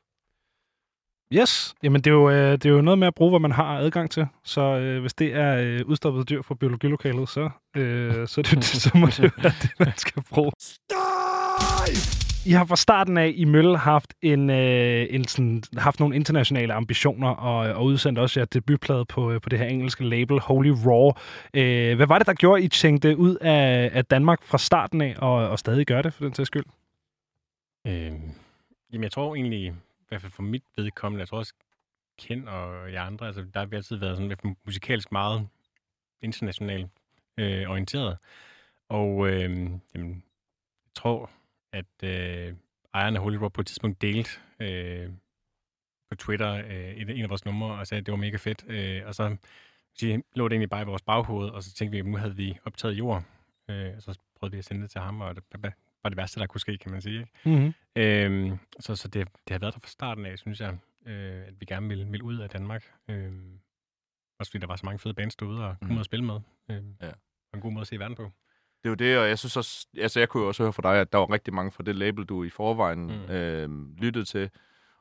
Speaker 1: Yes. Jamen, det er, jo, øh, det er jo noget med at bruge, hvad man har adgang til. Så øh, hvis det er øh, udstoppet dyr fra biologilokalet, så, øh, så, er det, så må det jo være det, man skal bruge. I har fra starten af i Mølle haft, en, øh, en sådan, haft nogle internationale ambitioner og, og udsendt også jeres debutplade på, øh, på det her engelske label, Holy Raw. Øh, hvad var det, der gjorde, I tænkte ud af, af Danmark fra starten af, og, og stadig gør det for den sags skyld?
Speaker 2: Øh, jamen, jeg tror egentlig, hvert fald for mit vedkommende, jeg tror også Ken og jeg andre, altså der har vi altid været sådan lidt musikalsk meget internationalt øh, orienteret. Og øh, jamen, jeg tror, at øh, ejeren af Holy Rock på et tidspunkt delte øh, på Twitter øh, en, en af vores numre, og sagde, at det var mega fedt. Øh, og så så lå det egentlig bare i vores baghoved, og så tænkte vi, at nu havde vi optaget jord. Øh, og så prøvede vi at sende det til ham, og det var det værste, der kunne ske, kan man sige. Ikke?
Speaker 1: Mm-hmm.
Speaker 2: Øh, så så det, det har været der fra starten af, synes jeg, øh, at vi gerne ville, ville ud af Danmark. Øh, også fordi der var så mange fede bands derude, og kunne
Speaker 3: Mm.
Speaker 2: at spille med. Øh,
Speaker 3: Ja.
Speaker 2: og en god måde at se verden på.
Speaker 3: Det er jo det, og jeg synes også, altså jeg kunne jo også høre fra dig, at der var rigtig mange fra det label, du i forvejen
Speaker 2: Mm.
Speaker 3: øh, lyttede til,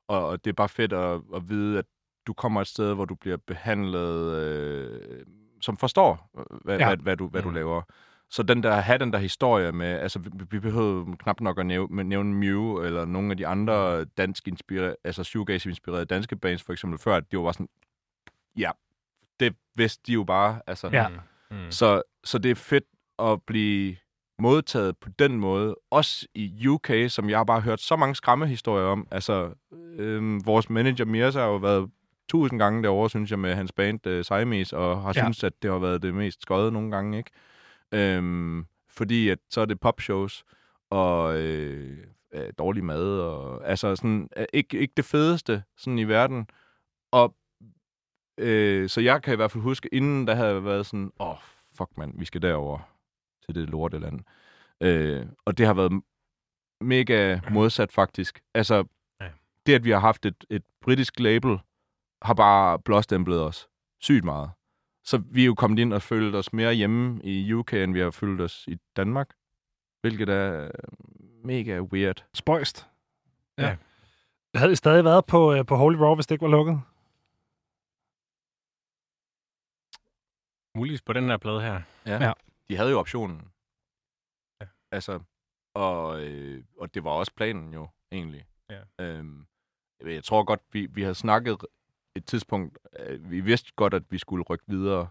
Speaker 3: og, og det er bare fedt at, at vide, at du kommer et sted, hvor du bliver behandlet, øh, som forstår, øh, hvad,
Speaker 1: Ja.
Speaker 3: hvad, hvad, du, hvad mm. du laver. Så den der, have den der historie med, altså vi, vi behøver knap nok at nævne, nævne Mew, eller nogle af de andre dansk inspirerede, altså shoegaze-inspirerede danske bands, for eksempel, før, at de var bare sådan, ja, det vidste de jo bare, altså.
Speaker 1: Ja.
Speaker 2: Mm. Mm.
Speaker 3: Så, så det er fedt at blive modtaget på den måde. Også i UK, som jeg har bare hørt så mange skræmmehistorier om. Altså, øhm, vores manager Mirza har jo været tusind gange derovre, synes jeg, med hans band øh, Siamese, og har
Speaker 1: Ja.
Speaker 3: syntes, at det har været det mest skøde nogle gange, ikke? Øhm, fordi at så er det popshows, og øh, øh, dårlig mad, og altså sådan, øh, ikke, ikke det fedeste sådan i verden. Og øh, så jeg kan i hvert fald huske, inden der havde jeg været sådan, åh, oh, fuck mand, vi skal derover til det lorteland. Øh, og det har været mega modsat faktisk. Altså,
Speaker 2: ja.
Speaker 3: det at vi har haft et, et britisk label, har bare blåstemplet os sygt meget. Så vi er jo kommet ind og følt os mere hjemme i UK, end vi har følt os i Danmark. Hvilket er mega weird.
Speaker 1: Spøjst. Ja.
Speaker 2: Ja.
Speaker 1: Havde I stadig været på, øh, på Holy Raw, hvis det ikke var lukket?
Speaker 2: Muligvis på den her plade her.
Speaker 3: Ja.
Speaker 1: Ja.
Speaker 3: De havde jo optionen.
Speaker 2: Ja.
Speaker 3: Altså, og, øh, og det var også planen jo, egentlig.
Speaker 2: Ja.
Speaker 3: Øhm, jeg tror godt, vi, vi havde snakket et tidspunkt, øh, vi vidste godt, at vi skulle rykke videre,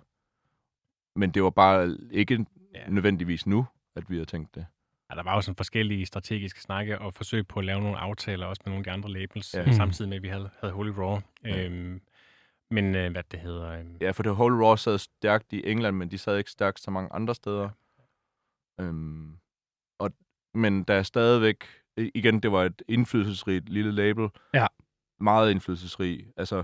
Speaker 3: men det var bare ikke
Speaker 2: Ja.
Speaker 3: ja. nødvendigvis nu, at vi havde tænkt det.
Speaker 2: Ja, der var jo sådan forskellige strategiske snakke og forsøg på at lave nogle aftaler også med nogle af de andre labels,
Speaker 3: Ja.
Speaker 2: ja.
Speaker 1: Mm.
Speaker 2: samtidig med, at vi havde, havde Holy Raw.
Speaker 3: Ja.
Speaker 2: Ja. Øhm, men øh, hvad det hedder... Øhm,
Speaker 3: Ja, for det Whole Raw sad stærkt i England, men de sad ikke stærkt så mange andre steder. Øhm, og, men der er stadigvæk, igen, det var et indflydelsesrigt lille label.
Speaker 1: Ja.
Speaker 3: Meget indflydelsesrig. Altså,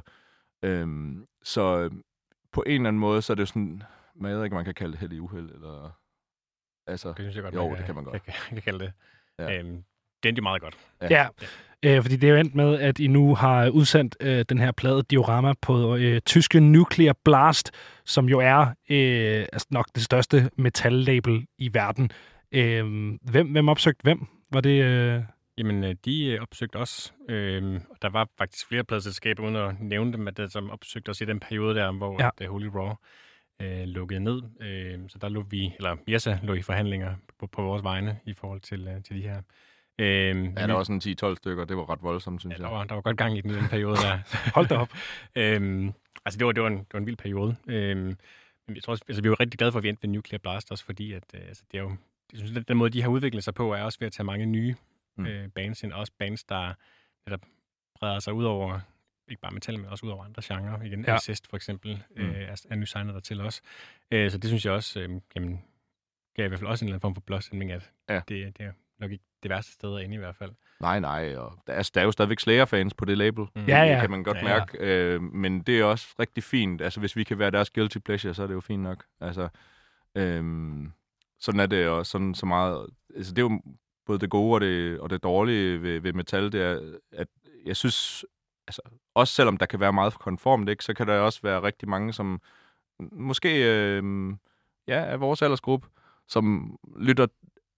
Speaker 3: øhm, så øhm, på en eller anden måde, så er det jo sådan, man jeg ved ikke, om man kan kalde det held i uheld, eller... Altså,
Speaker 2: det synes jeg godt,
Speaker 3: Jo,
Speaker 2: man
Speaker 3: det kan man godt.
Speaker 2: Kan, kan, kalde det.
Speaker 3: Ja.
Speaker 2: Ja. Øhm, det endte jo meget godt.
Speaker 1: Ja, øh, fordi det er jo endt med, at I nu har udsendt øh, den her plade Diorama på øh, tyske Nuclear Blast, som jo er øh, altså nok det største metallabel i verden. Øh, hvem, hvem opsøgte hvem? Var det... Øh...
Speaker 2: Jamen, øh, de øh, opsøgte os. Øhm, og der var faktisk flere pladselskaber, uden at nævne dem, at det, som opsøgte os i den periode der, hvor
Speaker 1: Ja.
Speaker 2: ja. Holy Raw øh, lukkede ned. Øh, så der lå vi, eller Jessa lå i forhandlinger på, på vores vegne i forhold til, øh, til de her. Øh,
Speaker 3: ja, der var sådan 10-12 stykker, det var ret voldsomt, synes
Speaker 2: Ja,
Speaker 3: jeg.
Speaker 2: der var, der var godt gang i den, den periode der.
Speaker 1: Hold da op.
Speaker 2: øhm, altså, det var, det, var en, det var en vild periode. Men jeg tror også, altså, vi var rigtig glade for, at vi endte ved Nuclear Blast, også fordi, at øh, altså, det er jo, jeg synes, at den måde, de har udviklet sig på, er også ved at tage mange nye
Speaker 3: Mm.
Speaker 2: øh, bands ind. Også bands, der netop breder sig ud over, ikke bare metal, men også ud over andre genrer. Igen,
Speaker 1: Ja.
Speaker 2: Assist for eksempel,
Speaker 3: Mm.
Speaker 2: øh, er, er nysignet der til os. Øh, så det synes jeg også, øh, jamen, gav i hvert fald også en eller anden form for blåstemning, at
Speaker 3: Ja.
Speaker 2: det, det er nok ikke det værste sted at ende i hvert fald.
Speaker 3: Nej, nej, og der er, der er jo stadigvæk Slayer-fans på det label.
Speaker 2: Mm.
Speaker 1: Ja, ja.
Speaker 3: Det kan man godt
Speaker 2: Ja,
Speaker 3: ja,
Speaker 2: ja.
Speaker 3: mærke, øh, men det er også rigtig fint. Altså, hvis vi kan være deres guilty pleasure, så er det jo fint nok. Altså, øh, sådan er det, og sådan så meget... Altså, det er jo både det gode og det, og det dårlige ved, ved metal, det er, at jeg synes, altså, også selvom der kan være meget konformt, ikke, så kan der også være rigtig mange, som måske øh, ja, er vores aldersgruppe, som lytter,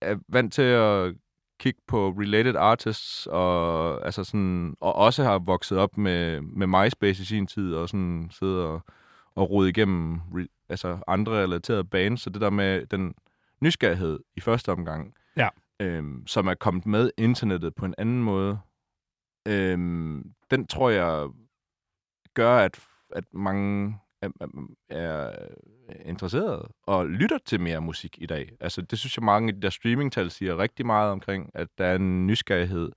Speaker 3: er vant til at kigge på related artists, og, altså sådan, og også har vokset op med, med MySpace i sin tid, og sådan sidder og, og rode igennem re, altså andre relaterede bands, så det der med den nysgerrighed i første omgang, øhm, som er kommet med internettet på en anden måde, øhm, den tror jeg gør, at, at mange er, er, er interesseret og lytter til mere musik i dag. Altså, det synes jeg, mange af de der streamingtal siger rigtig meget omkring, at der er en nysgerrighed.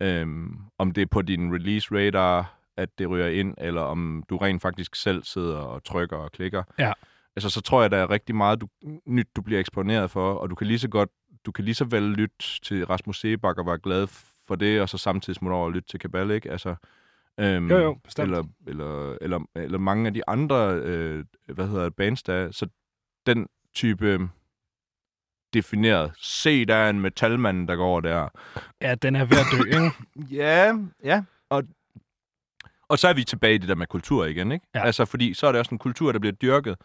Speaker 3: Øhm, om det er på din release radar, at det ryger ind, eller om du rent faktisk selv sidder og trykker og klikker.
Speaker 1: Ja.
Speaker 3: Altså, så tror jeg, der er rigtig meget du, nyt, du bliver eksponeret for, og du kan lige så godt du kan lige så vel lytte til Rasmus Sebak og være glad for det, og så samtidig smutte over og lytte til Kabal, ikke? Altså, øhm,
Speaker 1: Jo, jo, bestemt.
Speaker 3: eller, eller, eller, eller mange af de andre, øh, hvad hedder det, bands, der er. Så den type øhm, defineret, se, der er en metalmand, der går der.
Speaker 1: Ja, den er ved at dø, ikke?
Speaker 3: Ja, ja. Og, og så er vi tilbage i det der med kultur igen, ikke?
Speaker 1: Ja.
Speaker 3: Altså, fordi så er det også en kultur, der bliver dyrket.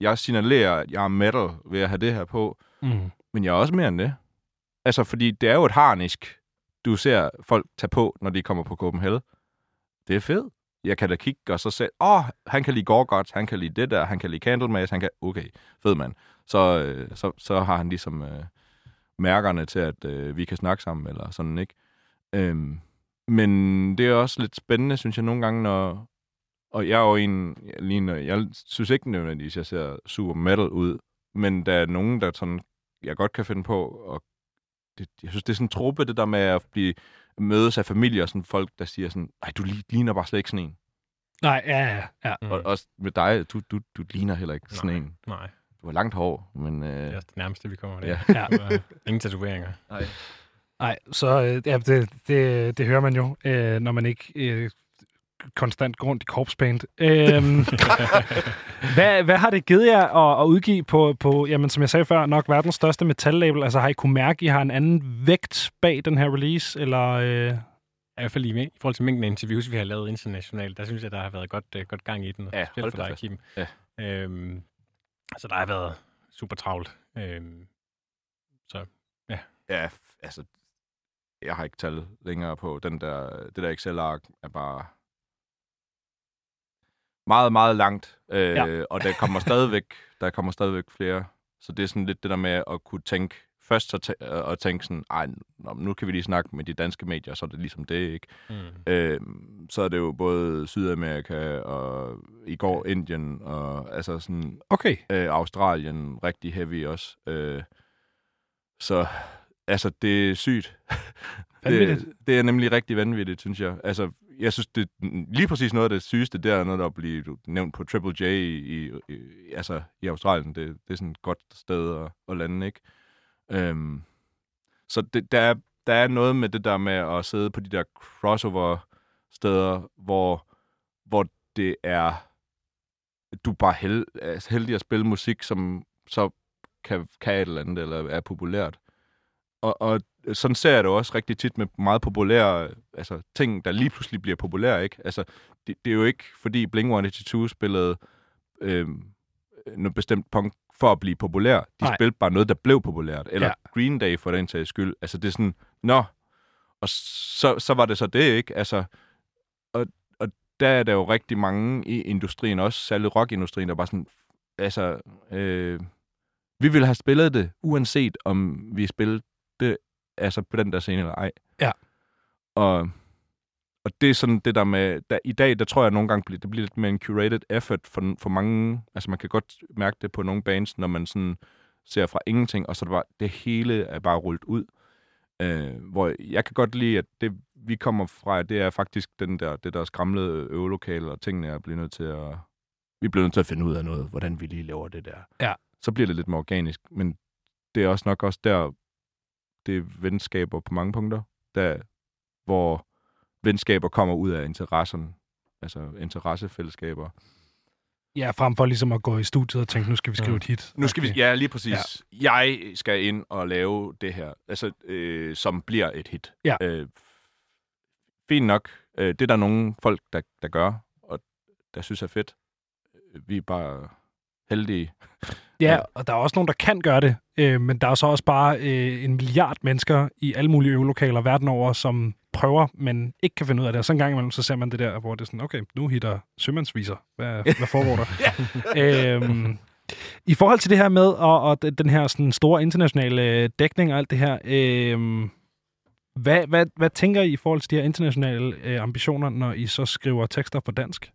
Speaker 3: Jeg signalerer, at jeg er metal ved at have det her på,
Speaker 1: Mm
Speaker 3: men jeg er også mere end det. Altså, fordi det er jo et harnisk, du ser folk tage på, når de kommer på Copenhagen. Det er fedt. Jeg kan da kigge og så se, åh, oh, han kan lide Gorgots, han kan lide det der, han kan lide Candlemass, han kan, okay, fed mand. Så, øh, så, så har han ligesom øh, mærkerne til, at øh, vi kan snakke sammen, eller sådan, ikke? Øhm, men det er også lidt spændende, synes jeg, nogle gange, når... Og jeg er jo en... Jeg, når jeg synes ikke nødvendigvis, at jeg ser super metal ud, men der er nogen, der sådan, jeg godt kan finde på, og det, jeg synes, det er sådan en truppe, det der med at blive mødes af familier, og sådan folk, der siger sådan, nej, du li- ligner bare slet ikke sådan en.
Speaker 1: Nej, ja, ja, ja.
Speaker 3: Mm. Og også med dig, du, du, du ligner heller ikke sådan
Speaker 2: Nej.
Speaker 3: en.
Speaker 2: Nej,
Speaker 3: Du har langt hår, men... Øh,
Speaker 2: det er det nærmeste, vi kommer det.
Speaker 3: Ja.
Speaker 1: Ja.
Speaker 2: Ja. Ingen tatoveringer.
Speaker 3: nej.
Speaker 1: Nej, så øh, ja, det, det, det hører man jo, øh, når man ikke øh, konstant går rundt i korpspaint. Øhm, hvad, hvad har det givet jer at, at udgive på, på, jamen som jeg sagde før, nok verdens største metallabel? Altså har I kunne mærke, at I har en anden vægt bag den her release? Eller, øh,
Speaker 2: I hvert fald i, i forhold til mængden af interviews, vi har lavet internationalt, der synes jeg, der har været godt, uh, godt gang i den.
Speaker 3: Ja, hold
Speaker 2: for dig,
Speaker 3: fast.
Speaker 2: Kim.
Speaker 3: Ja.
Speaker 2: Øhm, så der har været super travlt. Øhm,
Speaker 3: Ja, f- altså, jeg har ikke tal længere på. Den der, det der Excel-ark er bare meget, meget langt. Øh,
Speaker 1: Ja.
Speaker 3: Og der kommer stadigvæk, der kommer stadigvæk flere. Så det er sådan lidt det der med at kunne tænke, først så tæ- og tænke sådan, ej, nu kan vi lige snakke med de danske medier, så er det ligesom det, ikke?
Speaker 2: mm.
Speaker 3: Øh, så er det jo både Sydamerika og i går Indien og altså sådan
Speaker 1: okay,
Speaker 3: øh, Australien rigtig heavy også. Øh, så altså, det er sygt. Det, det er nemlig rigtig vanvittigt, synes jeg. Altså, jeg synes, det lige præcis noget af det sygeste, det er noget, der bliver nævnt på Triple J i, i, i, altså, i Australien. Det, det er sådan et godt sted at, at lande, ikke? Øhm, så det, der, er, der er noget med det der med at sidde på de der crossover-steder, hvor, hvor det er du er bare held, altså heldig at spille musik, som så kan, kan et eller andet, eller er populært. Og, og sådan ser jeg det også rigtig tit med meget populære altså, ting, der lige pludselig bliver populære. Ikke? Altså, det, det er jo ikke, fordi Blink-182 spillede øh, noget bestemt punk for at blive populær. De
Speaker 1: Nej.
Speaker 3: spillede bare noget, der blev populært. Eller
Speaker 1: Ja.
Speaker 3: Green Day for den sags skyld. Altså, det er sådan, nå, og så, så var det så det, ikke? Altså, og, og der er der jo rigtig mange i industrien, også særligt rockindustrien, der bare sådan, altså, øh, vi ville have spillet det, uanset om vi spillede det altså på den der scene eller ej.
Speaker 1: Ja.
Speaker 3: Og, og det er sådan det der med, der, i dag, der tror jeg nogle gange, bliver, det bliver lidt mere en curated effort for, for mange, altså man kan godt mærke det på nogle bands, når man sådan ser fra ingenting, og så det bare, det hele er bare rullet ud. Øh, hvor jeg kan godt lide, at det vi kommer fra, det er faktisk den der, det der skramlede øvelokale, og tingene er blevet nødt til at, vi bliver nødt til at finde ud af noget, hvordan vi lige laver det der.
Speaker 1: Ja.
Speaker 3: Så bliver det lidt mere organisk, men det er også nok også der, det er venskaber på mange punkter, der, hvor venskaber kommer ud af interesserne, altså interessefællesskaber.
Speaker 1: ja, frem for ligesom at gå i studiet og tænke, nu skal vi skrive
Speaker 2: Mm.
Speaker 1: et hit.
Speaker 3: Nu skal vi, ja, lige præcis. Ja. Jeg skal ind og lave det her, altså, øh, som bliver et hit.
Speaker 1: Ja.
Speaker 3: Øh, fint nok. Øh, det er der nogle folk, der, der gør, og der synes er fedt. Vi er bare heldige.
Speaker 1: Ja, og der er også nogen, der kan gøre det, øh, men der er så også bare øh, en milliard mennesker i alle mulige øvelokaler verden over, som prøver, men ikke kan finde ud af det. Og så en gang imellem, så ser man det der, hvor det er sådan, okay, nu hitter sømandsviser. Hvad, hvad foregår der? øhm, I forhold til det her med, og, og den- her sådan, store internationale øh, dækning og alt det her, øhm, hvad, hvad, hvad tænker I i forhold til de her internationale øh, ambitioner, når I så skriver tekster på dansk?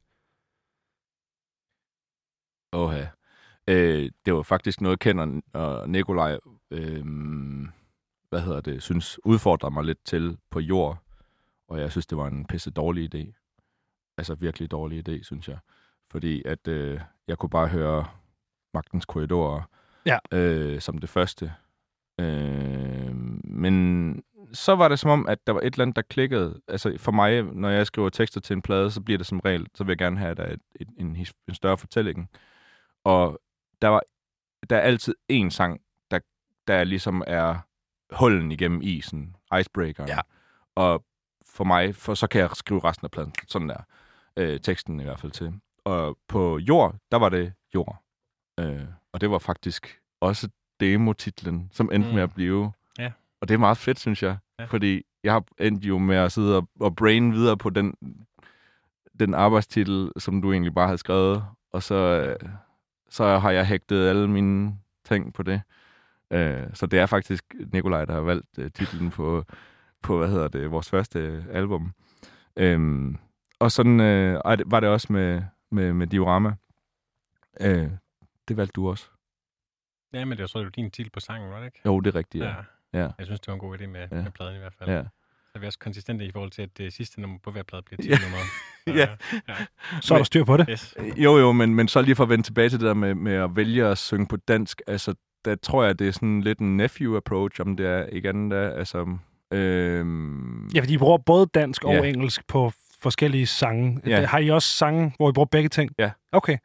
Speaker 3: Åh, ja. Øh, det var faktisk noget, Ken og Nikolaj, øh, hvad hedder det, synes udfordrede mig lidt til på jord. Og jeg synes, det var en pisse dårlig idé. Altså virkelig dårlig idé, synes jeg. Fordi at øh, jeg kunne bare høre Magtens Korridorer
Speaker 1: Ja.
Speaker 3: øh, som det første. Øh, men så var det som om, at der var et eller andet, der klikkede. Altså for mig, når jeg skriver tekster til en plade, så bliver det som regel, så vil jeg gerne have, at der er et, et, en, en større fortælling. Og der var der er altid én sang, der, der ligesom er hullen igennem isen, icebreakeren.
Speaker 1: Ja.
Speaker 3: Og for mig, for så kan jeg skrive resten af pladen. Sådan der. Øh, teksten i hvert fald til. Og på Jord, der var det Jord. Øh, og det var faktisk også demotitlen, som endte
Speaker 2: Mm.
Speaker 3: med at blive.
Speaker 2: Ja.
Speaker 3: Og det er meget fedt, synes jeg.
Speaker 2: Ja.
Speaker 3: Fordi jeg har endt jo med at sidde og, og brain videre på den, den arbejdstitel, som du egentlig bare havde skrevet. Og så, øh, så har jeg hægtet alle mine ting på det. Øh, så det er faktisk Nikolaj, der har valgt øh, titlen på, på, hvad hedder det, vores første album. Øhm, og sådan øh, var det også med, med, med Diorama. Øh, det valgte du også.
Speaker 2: Ja, men det var så din titel på sangen, var det ikke?
Speaker 3: Jo, det er rigtigt, ja.
Speaker 2: ja.
Speaker 3: ja.
Speaker 2: Jeg synes, det var en god idé med,
Speaker 3: ja.
Speaker 2: med pladen i hvert fald.
Speaker 3: ja.
Speaker 2: Så er vi også konsistente i forhold til, at det sidste nummer på hver plade bliver
Speaker 3: Ja.
Speaker 2: titelnummeret. Så,
Speaker 3: Ja.
Speaker 1: Så er der styr på det.
Speaker 2: Yes.
Speaker 3: Jo, jo, men, men så lige for at vende tilbage til det der med, med at vælge at synge på dansk, altså, der tror jeg, det er sådan lidt en nephew-approach, om det er ikke andet der, altså... Øhm,
Speaker 1: Ja, fordi I bruger både dansk og
Speaker 3: Ja.
Speaker 1: engelsk på forskellige sange.
Speaker 3: Ja.
Speaker 1: Har I også sange, hvor I bruger begge ting?
Speaker 3: Ja.
Speaker 1: Okay.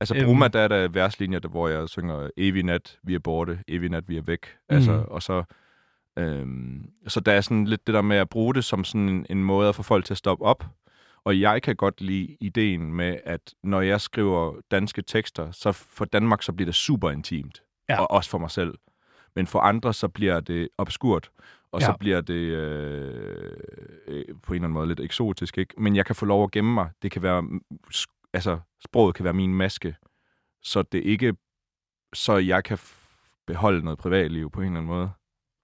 Speaker 3: Altså,
Speaker 1: Øhm.
Speaker 3: Bruma, der er der verslinjer, der, hvor jeg synger evig nat, vi er borte, evig nat, vi er væk. Altså,
Speaker 1: Mhm.
Speaker 3: og så, øhm, så der er sådan lidt det der med at bruge det som sådan en, en måde at få folk til at stoppe op. Og jeg kan godt lide ideen med, at når jeg skriver danske tekster, så for Danmark, så bliver det super intimt.
Speaker 1: Ja.
Speaker 3: Og også for mig selv. Men for andre, så bliver det obskurt. Og så
Speaker 1: Ja.
Speaker 3: bliver det øh, øh, på en eller anden måde lidt eksotisk, ikke? Men jeg kan få lov at gemme mig. Det kan være mm, altså, sproget kan være min maske, så det ikke, så jeg kan beholde noget privatliv på en eller anden måde.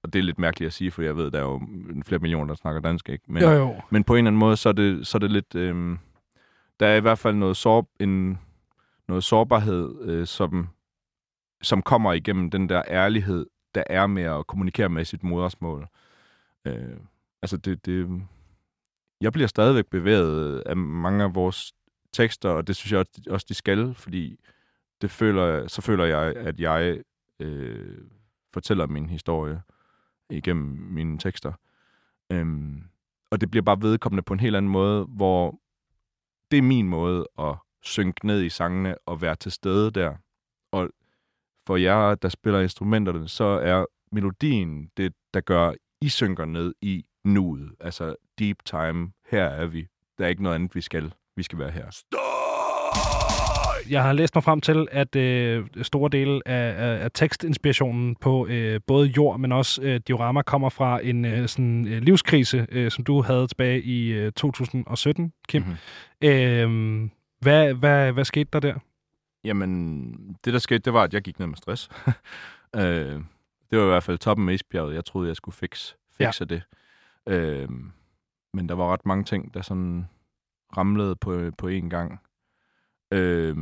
Speaker 3: Og det er lidt mærkeligt at sige, for jeg ved, der er jo flere millioner, der snakker dansk, ikke? Men,
Speaker 1: Jo, jo.
Speaker 3: men på en eller anden måde, så er det, så er det lidt... Øhm, der er i hvert fald noget, sår, en, noget sårbarhed, øh, som, som kommer igennem den der ærlighed, der er med at kommunikere med sit modersmål. Øh, altså, det, det, jeg bliver stadigvæk bevæget af mange af vores tekster, og det synes jeg også- også, de skal, fordi det føler, så føler jeg, at jeg øh, fortæller min historie igennem mine tekster. Øhm, og det bliver bare vedkommende på en helt anden måde, hvor det er min måde at synke ned i sangene og være til stede der. Og for jer, der spiller instrumenterne, så er melodien det, der gør, I synker ned i nuet. Altså deep time, her er vi. Der er ikke noget andet, vi skal. Vi skal være her.
Speaker 1: Jeg har læst mig frem til, at øh, store dele af, af, af tekstinspirationen på øh, både jord, men også øh, diorama kommer fra en øh, sådan, øh, livskrise, øh, som du havde tilbage i øh, 2017, Kim.
Speaker 3: Mhm.
Speaker 1: Mm-hmm. Øh, hvad, hvad, hvad skete der der?
Speaker 3: Jamen, det der skete, det var, at jeg gik ned med stress. øh, det var i hvert fald toppen af isbjerget. Jeg troede, jeg skulle fix, fixe ja. det. Øh, men der var ret mange ting, der sådan ramlede på, på én gang. Øh,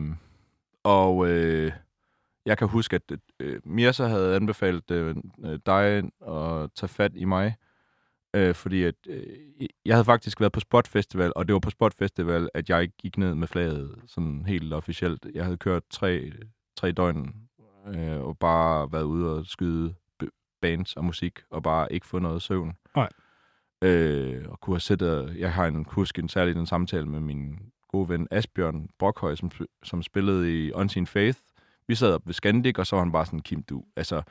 Speaker 3: og øh, jeg kan huske, at øh, Mirsa havde anbefalet øh, øh, dig at tage fat i mig. Øh, fordi at, øh, jeg havde faktisk været på Spot Festival, og det var på Spot Festival, at jeg gik ned med flaget sådan helt officielt. Jeg havde kørt tre, tre døgn øh, og bare været ude og skyde bands og musik, og bare ikke få noget søvn.
Speaker 1: Nej.
Speaker 3: Øh, og kunne have sættet, jeg har en huske en særlig en samtale med min gode ven Asbjørn Brokhøj, som, som spillede i Unseen Faith. Vi sad op ved Scandic, og så var han bare sådan, Kim, du, altså,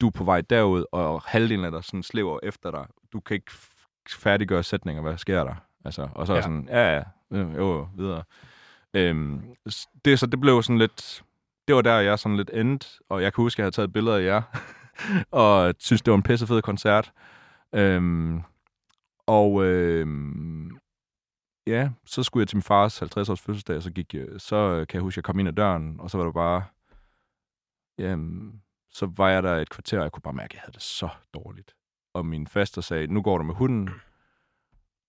Speaker 3: du er på vej derud, og halvdelen af dig sådan slæver efter dig. Du kan ikke færdiggøre sætninger, hvad sker der? Altså, og så
Speaker 1: Ja.
Speaker 3: sådan, ja, ja, øh, jo, jo, videre. Øhm, det, så det blev sådan lidt, det var der, jeg sådan lidt endte, og jeg kan huske, at jeg havde taget billeder af jer, og synes, det var en pissefed koncert. Øhm, og øhm, ja, så skulle jeg til min fars 50-års fødselsdag, og så, gik jeg, så øh, kan jeg huske, at jeg kom ind ad døren, og så var det bare, jamen, så var jeg der et kvarter, og jeg kunne bare mærke, at jeg havde det så dårligt. Og min faster sagde, nu går du med hunden,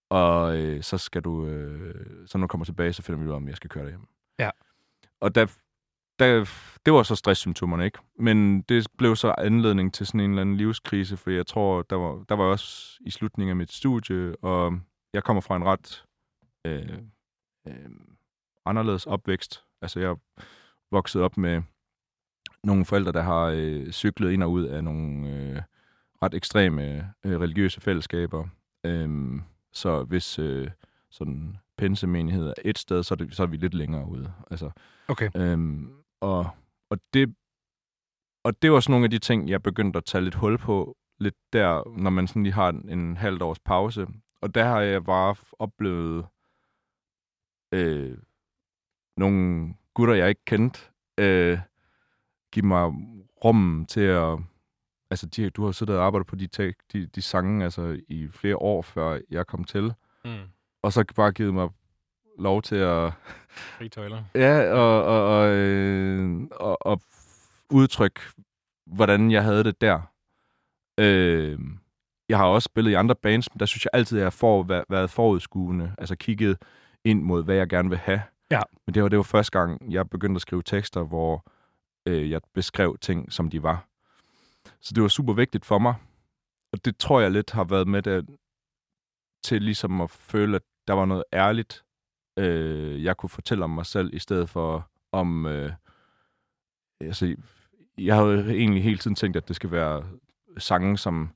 Speaker 3: og øh, så skal du, øh, så når du kommer tilbage, så finder vi ud af, om jeg skal køre dig hjem.
Speaker 1: Ja.
Speaker 3: Og der, der, det var så stresssymptomerne, ikke? Men det blev så anledning til sådan en eller anden livskrise, for jeg tror, der var, der var også i slutningen af mit studie, og jeg kommer fra en ret øh, øh, anderledes opvækst. Altså, jeg vokset op med nogle forældre, der har øh, cyklet ind og ud af nogle øh, ret ekstreme øh, religiøse fællesskaber. Øhm, så hvis øh, sådan pensemenighed er et sted, så er, det, så er vi lidt længere ude. Altså,
Speaker 1: Okay.
Speaker 3: øhm, og, og, det, og det var sådan nogle af de ting, jeg begyndte at tage lidt hul på, lidt der, når man sådan lige har en, en halvt års pause. Og der har jeg bare oplevet øh, nogle gutter, jeg ikke kendte, øh, give mig rum til at... Altså, de, du har siddet og arbejdet på de, de, de sange altså, i flere år, før jeg kom til.
Speaker 2: Mm.
Speaker 3: Og så bare givet mig lov til at...
Speaker 2: Fri tøjler.
Speaker 3: Ja, og, og, og, øh, og, og udtrykke, hvordan jeg havde det der. Øh, jeg har også spillet i andre bands, men der synes jeg altid, at jeg har for, været forudskuende. Altså kigget ind mod, hvad jeg gerne vil have.
Speaker 1: Ja.
Speaker 3: Men det var, det var første gang, jeg begyndte at skrive tekster, hvor øh, jeg beskrev ting, som de var. Så det var super vigtigt for mig. Og det tror jeg lidt har været med det, til ligesom at føle, at der var noget ærligt, øh, jeg kunne fortælle om mig selv, i stedet for om... Øh, altså, jeg har jo egentlig hele tiden tænkt, at det skal være sange, som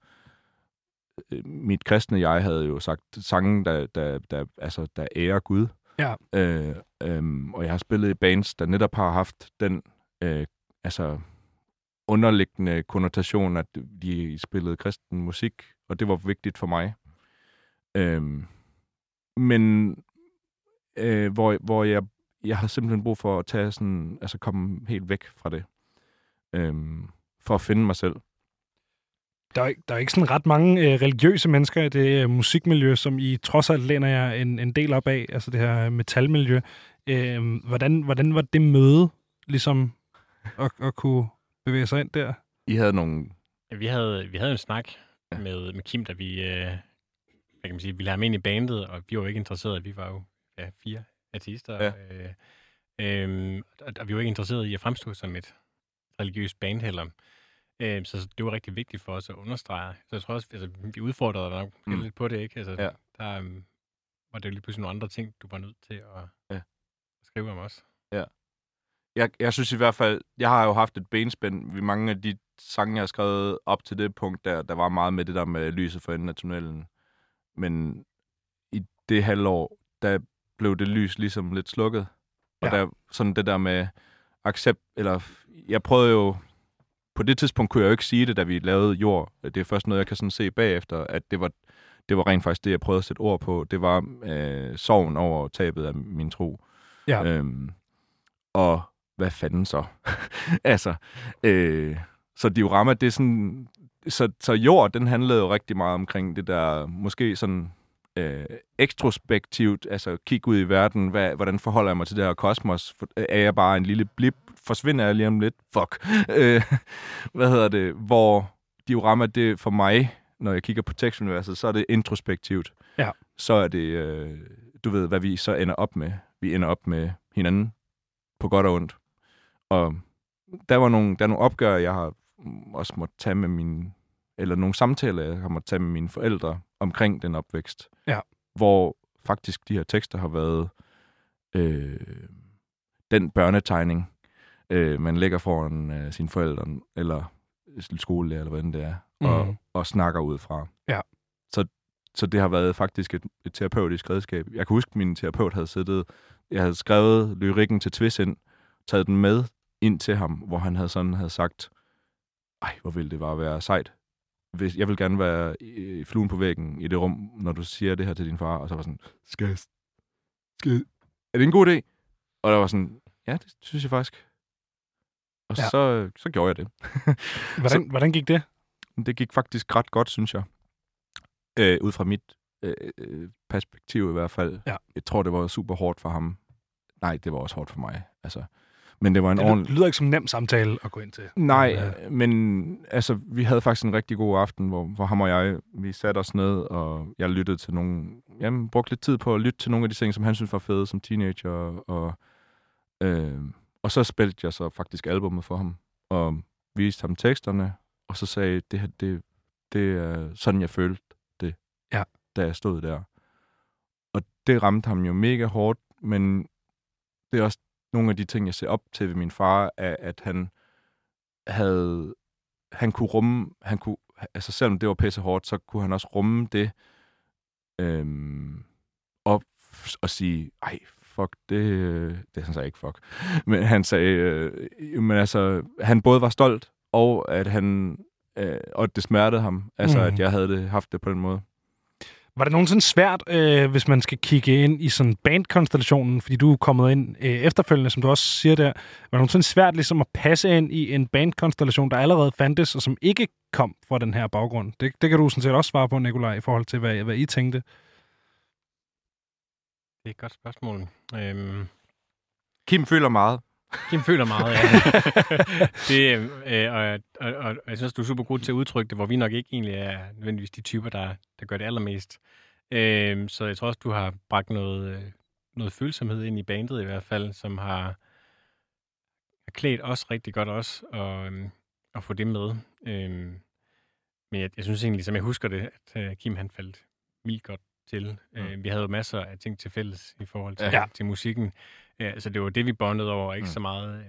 Speaker 3: mit kristne jeg havde jo sagt, sange, der, der, der, altså, der ærer Gud.
Speaker 1: Ja.
Speaker 3: Øh, øh, og jeg har spillet i bands, der netop har haft den øh, altså, underliggende konnotation, at de spillede kristen musik, og det var vigtigt for mig. Øh, men øh, hvor, hvor jeg, jeg har simpelthen brug for at tage sådan, altså komme helt væk fra det, øh, for at finde mig selv.
Speaker 1: Der er, ikke- der er ikke sådan ret mange øh, religiøse mennesker i det øh, musikmiljø, som I trods alt læner jer en, en del op af, altså det her metalmiljø. Øh, hvordan, hvordan var det møde, ligesom, at, at kunne bevæge sig ind der?
Speaker 3: I havde nogle...
Speaker 2: Ja, vi havde, vi havde en snak
Speaker 3: Ja.
Speaker 2: ja. med, med Kim, da vi, øh, hvad kan man sige, ville have ham ind i bandet, og vi var jo ikke interesserede. Vi var jo ja, fire artister.
Speaker 3: Ja.
Speaker 2: Øh, øh, og, og vi var ikke interesserede i at fremstå som et religiøst band heller. Øh, så det var rigtig vigtigt for os at understrege. Så jeg tror også, altså, vi udfordrede dig nok
Speaker 3: Mm.
Speaker 2: lidt på det, ikke? Altså,
Speaker 3: Ja.
Speaker 2: Der um, var det jo lige pludselig nogle andre ting, du var nødt til at
Speaker 3: Ja.
Speaker 2: skrive om os.
Speaker 3: Jeg, jeg synes i hvert fald, jeg har jo haft et benspænd ved mange af de sange, jeg har skrevet op til det punkt, der, der var meget med det der med lyset for enden af tunnelen. Men i det halvår, der blev det lys ligesom lidt slukket. Og
Speaker 1: Ja.
Speaker 3: der sådan det der med accept, eller jeg prøvede jo, på det tidspunkt kunne jeg jo ikke sige det, da vi lavede jord. Det er først noget, jeg kan sådan se bagefter, at det var, det var rent faktisk det, jeg prøvede at sætte ord på. Det var øh, sorgen over tabet af min tro.
Speaker 1: Ja.
Speaker 3: Øhm, og hvad fanden så? altså, øh, så diorama, det er sådan... Så, så jord, den handlede jo rigtig meget omkring det der, måske sådan øh, ekstrospektivt, altså kigge ud i verden, hvad, hvordan forholder jeg mig til det her kosmos? For- Er jeg bare en lille blip? Forsvinder jeg lige om lidt? Fuck. Øh, hvad hedder det? Hvor diorama, det for mig, når jeg kigger på tekstuniverset, så er det introspektivt.
Speaker 1: Ja.
Speaker 3: Så er det, øh, du ved, hvad vi så ender op med. Vi ender op med hinanden på godt og ondt. Og der var nogle, der er nogle opgør, jeg har også måtte tage med min eller nogle samtaler, jeg har måttet tage med mine forældre omkring den opvækst.
Speaker 1: Ja.
Speaker 3: Hvor faktisk de her tekster har været øh, den børnetegning, øh, man lægger foran øh, sine forældre, eller skolelærer, eller hvad det er, og,
Speaker 1: Mhm.
Speaker 3: og snakker ud fra.
Speaker 1: Ja.
Speaker 3: Så, så det har været faktisk et, et terapeutisk redskab. Jeg kan huske, at min terapeut havde siddet, jeg havde skrevet lyrikken til Tvis ind, taget den med ind til ham, hvor han havde sådan havde sagt, ej, hvor ville det bare være sejt. Hvis, jeg vil gerne være i, i fluen på væggen i det rum, når du siger det her til din far, og så var sådan, skal skal er det en god idé? Og der var sådan, ja, det synes jeg faktisk. Og
Speaker 1: Ja.
Speaker 3: så, så gjorde jeg det.
Speaker 1: Hvordan, hvordan gik det?
Speaker 3: det gik faktisk ret godt, synes jeg. Øh, ud fra mit øh, øh, perspektiv i hvert fald.
Speaker 1: Ja.
Speaker 3: Jeg tror, det var super hårdt for ham. Nej, det var også hårdt for mig. Altså, men det var en
Speaker 1: Det
Speaker 3: ordentlig...
Speaker 1: ly- lyder ikke som en nem samtale at gå ind til.
Speaker 3: Nej,
Speaker 1: Men, øh,
Speaker 3: men altså, vi havde faktisk en rigtig god aften, hvor, hvor ham og jeg, vi satte os ned, og jeg lyttede til nogle... Jamen, brugte lidt tid på at lytte til nogle af de ting, som han synes var fede som teenager, og, øh, og så spillede jeg så faktisk albummet for ham, og viste ham teksterne, og så sagde, det her, det, det er sådan, jeg følte det,
Speaker 1: Ja.
Speaker 3: da jeg stod der. Og det ramte ham jo mega hårdt, men det er også nogle af de ting, jeg ser op til ved min far, er, at han havde, han kunne rumme, han kunne, altså selvom det var pisse hårdt, så kunne han også rumme det, øhm, og, og sige, ej, fuck, det, det han sagde ikke fuck, men han sagde, øh, men altså, han både var stolt, og at han, øh, og det smertede ham, altså
Speaker 1: mm.
Speaker 3: at jeg havde det, haft det på den måde.
Speaker 1: Var det nogensinde svært, øh, hvis man skal kigge ind i sådan bandkonstellationen, fordi du er kommet ind øh, efterfølgende, som du også siger der, var det nogensinde svært ligesom at passe ind i en bandkonstellation, der allerede fandtes, og som ikke kom fra den her baggrund? Det, det kan du sådan set også svare på, Nikolaj, i forhold til, hvad, hvad I tænkte.
Speaker 2: Det er et godt spørgsmål. Øhm,
Speaker 3: Kim føler meget.
Speaker 2: Kim føler meget, ja. det, øh, og, og, og, og jeg synes, du er super god til at udtrykke det, hvor vi nok ikke egentlig er nødvendigvis de typer, der, der gør det allermest. Øh, så jeg tror også, du har bragt noget, øh, noget følsomhed ind i bandet i hvert fald, som har, har klædt os rigtig godt også, og, øhm, at få det med. Øh, men jeg, jeg synes egentlig, som jeg husker det, at øh, Kim han faldt vildt godt til. Mm. Øh, vi havde jo masser af ting til fælles i forhold til,
Speaker 1: ja.
Speaker 2: til musikken. Ja, så det var det, vi bondede over, ikke
Speaker 3: Mm.
Speaker 2: så meget øh,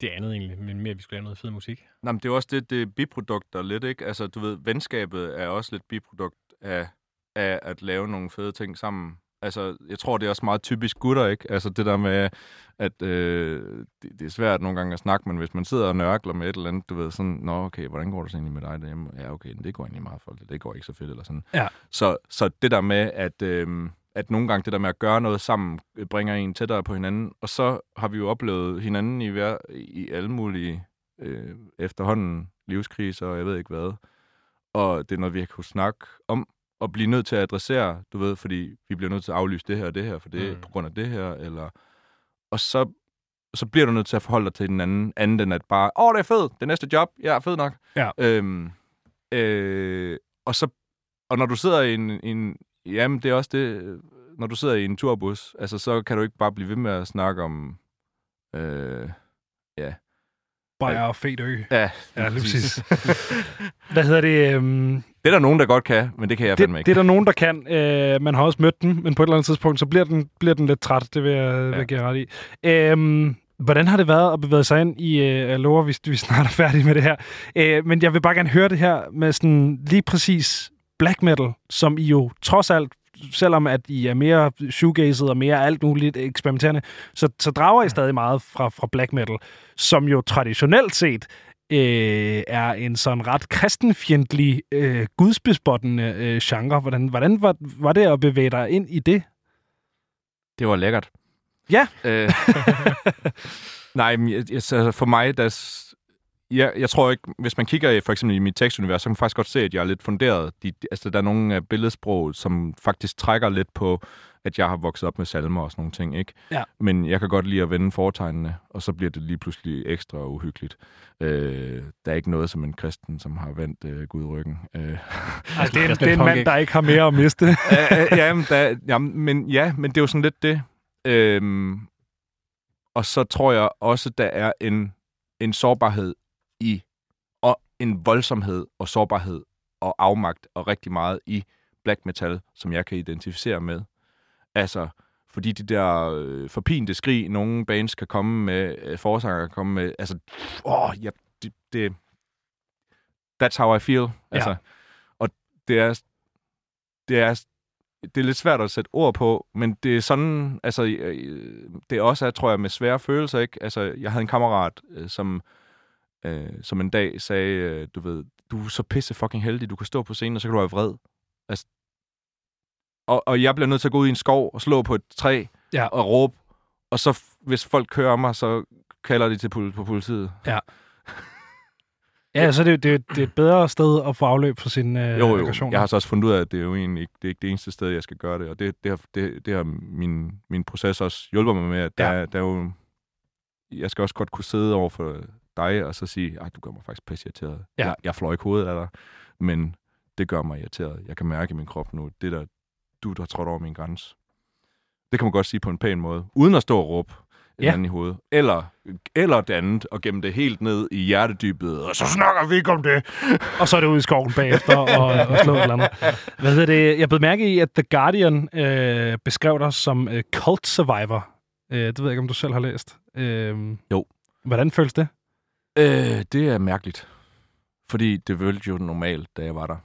Speaker 2: det andet egentlig, men mere, at vi skulle lave noget fed musik.
Speaker 3: Nej, men det er jo også det, det er biprodukter lidt, ikke? Altså, du ved, venskabet er også lidt biprodukt af, af at lave nogle fede ting sammen. Altså, jeg tror, det er også meget typisk gutter, ikke? Altså, det der med, at øh, det, det er svært nogle gange at snakke, men hvis man sidder og nørkler med et eller andet, du ved, sådan, nå, okay, hvordan går det så egentlig med dig derhjemme? Ja, okay, det går egentlig meget for det, det går ikke så fedt, eller sådan.
Speaker 1: Ja.
Speaker 3: Så, så det der med, at, øh, at nogle gange det der med at gøre noget sammen, øh, bringer en tættere på hinanden, og så har vi jo oplevet hinanden i, hver, i alle mulige øh, efterhånden livskriser, og jeg ved ikke hvad. Og det er noget, vi har kunnet snakke om, og blive nødt til at adressere, du ved, fordi vi bliver nødt til at aflyse det her og det her, for det er
Speaker 2: Mm.
Speaker 3: på grund af det her, eller... Og så, så bliver du nødt til at forholde dig til den anden, anden end at bare, åh, det er fedt, det næste job, ja, fed nok.
Speaker 1: Ja.
Speaker 3: Øhm, øh, og så, og når du sidder i en, i en, jamen det er også det, når du sidder i en turbus, altså så kan du ikke bare blive ved med at snakke om, øh,
Speaker 1: Bajer og fedt ø.
Speaker 3: ja,
Speaker 1: Ja, lige præcis. Hvad hedder det? Øhm,
Speaker 3: Det er der nogen, der godt kan, men det kan jeg
Speaker 1: det,
Speaker 3: fandme ikke.
Speaker 1: det er der nogen, der kan. Øh, man har også mødt den, men på et eller andet tidspunkt, så bliver den, bliver den lidt træt. Det vil jeg, ja. vil jeg give ret i. Øhm, hvordan har det været at bevæge sig ind i... Øh, jeg lover, vi, vi snart er færdige med det her. Øh, men jeg vil bare gerne høre det her med sådan lige præcis black metal, som I jo trods alt selvom at I er mere shoegazet og mere alt muligt eksperimenterende, så, så drager I stadig meget fra, fra black metal, som jo traditionelt set øh, er en sådan ret kristenfjendtlig, øh, gudsbespottende øh, genre. Hvordan, hvordan var, var det at bevæge dig ind i det?
Speaker 3: Det var lækkert.
Speaker 1: Ja.
Speaker 3: Øh, nej, men jeg, jeg, så for mig, der, s- jeg, tror ikke, hvis man kigger i, for eksempel i mit tekstunivers, så kan man faktisk godt se, at jeg er lidt funderet. De, altså, der er nogle af billedsprog, som faktisk trækker lidt på, at jeg har vokset op med salmer og sådan nogle ting, ikke?
Speaker 1: Ja.
Speaker 3: Men jeg kan godt lide at vende foretegnene, og så bliver det lige pludselig ekstra uhyggeligt. Øh, der er ikke noget som en kristen, som har vendt øh, Gud ryggen. Øh,
Speaker 1: Altså, det, er det er en mand,
Speaker 2: ikke?
Speaker 1: der ikke har mere at miste.
Speaker 3: ja, ja, jamen, der, jamen, men, ja, men det er jo sådan lidt det. Øhm, og så tror jeg også, der er en, en sårbarhed i, og en voldsomhed og sårbarhed og afmagt og rigtig meget i black metal, som jeg kan identificere med. Altså, fordi de der øh, forpinte skrig, nogle bands kan komme med, øh, forsanger kan komme med, altså, åh, ja, det, det, that's how I feel. Altså, og det er, det er, det er lidt svært at sætte ord på, men det er sådan, altså, øh, det er også, tror jeg, med svære følelser, ikke? Altså, jeg havde en kammerat, øh, som, øh, som en dag sagde, øh, du ved, du er så pisse fucking heldig, du kan stå på scenen, og så kan du være vred. Altså, og, og jeg bliver nødt til at gå ud i en skov og slå på et træ
Speaker 1: Ja.
Speaker 3: og råbe, og så, hvis folk kører mig, så kalder de til pol- på politiet.
Speaker 1: Ja, så det, det, det er et bedre sted at få afløb for sin øh,
Speaker 3: Jo, jo.
Speaker 1: aggressioner.
Speaker 3: Jeg har så også fundet ud af, at det er jo egentlig ikke det, er ikke det eneste sted, jeg skal gøre det. Og det, det, har, det, det har min, min proces også hjulpet mig med, at der,
Speaker 1: Ja.
Speaker 3: ja. der er jo... Jeg skal også godt kunne sidde over for dig og så sige, at du gør mig faktisk pisse irriteret.
Speaker 1: Ja.
Speaker 3: Jeg, jeg fløj ikke hovedet af dig, men det gør mig irriteret. Jeg kan mærke i min krop nu, det der, du der har trådt over min grænse. Det kan man godt sige på en pæn måde, uden at stå og råbe
Speaker 1: Ja.
Speaker 3: anden i hovedet. Eller, eller det andet, og gemme det helt ned i hjertedybet, og så snakker vi ikke om det.
Speaker 1: Og så er det ud i skoven bagefter og, og slå et eller andet. Hvad hedder det? Jeg blev mærke i, at The Guardian øh, beskrev dig som øh, cult survivor. Øh, det ved jeg ikke, om du selv har læst. Øh,
Speaker 3: Jo.
Speaker 1: Hvordan føles det?
Speaker 3: Øh, det er mærkeligt. Fordi det følte jo normalt, da jeg var der.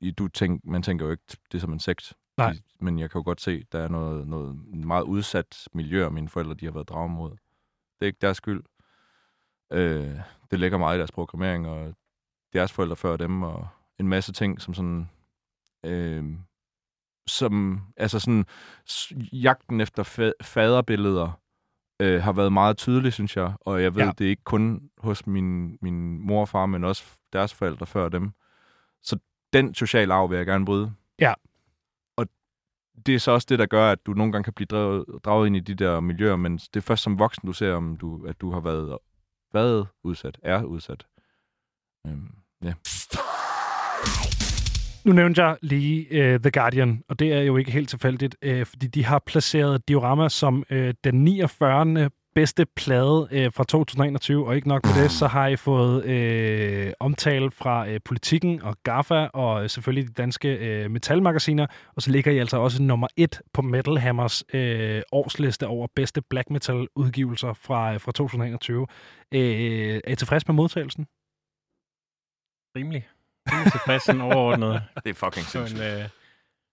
Speaker 3: I, du tænk, man tænker jo ikke, det som en sekt.
Speaker 1: Nej.
Speaker 3: Men jeg kan jo godt se, der er noget, noget meget udsat miljø, og mine forældre de har været draget mod. Det er ikke deres skyld. Øh, det ligger meget i deres programmering, og deres forældre før dem, og en masse ting, som sådan... Øh, som, altså sådan, jagten efter fa- faderbilleder øh, har været meget tydelig, synes jeg. Og jeg ved,
Speaker 1: Ja.
Speaker 3: det er ikke kun hos min, min mor og far, men også deres forældre før dem. Så den sociale arv vil jeg gerne bryde.
Speaker 1: Ja.
Speaker 3: Og det er så også det, der gør, at du nogle gange kan blive draget, draget ind i de der miljøer, men det er først som voksen, du ser, om du, at du har været, været udsat, er udsat. Øhm, ja.
Speaker 1: Nu nævnte jeg lige uh, The Guardian, og det er jo ikke helt tilfældigt, uh, fordi de har placeret Diorama som uh, den 49. bedste plade uh, fra 2021, og ikke nok med det, så har I fået uh, omtale fra uh, Politikken og GAFA, og uh, selvfølgelig de danske uh, metalmagasiner, og så ligger I altså også nummer et på Metal Hammers uh, årsliste over bedste black metal udgivelser fra, uh, fra 2021. Uh, er I tilfreds med modtagelsen?
Speaker 2: Rimelig. Tilfreds sådan overordnet.
Speaker 3: Det er fucking
Speaker 2: Så en,
Speaker 3: sindssygt.
Speaker 2: øh,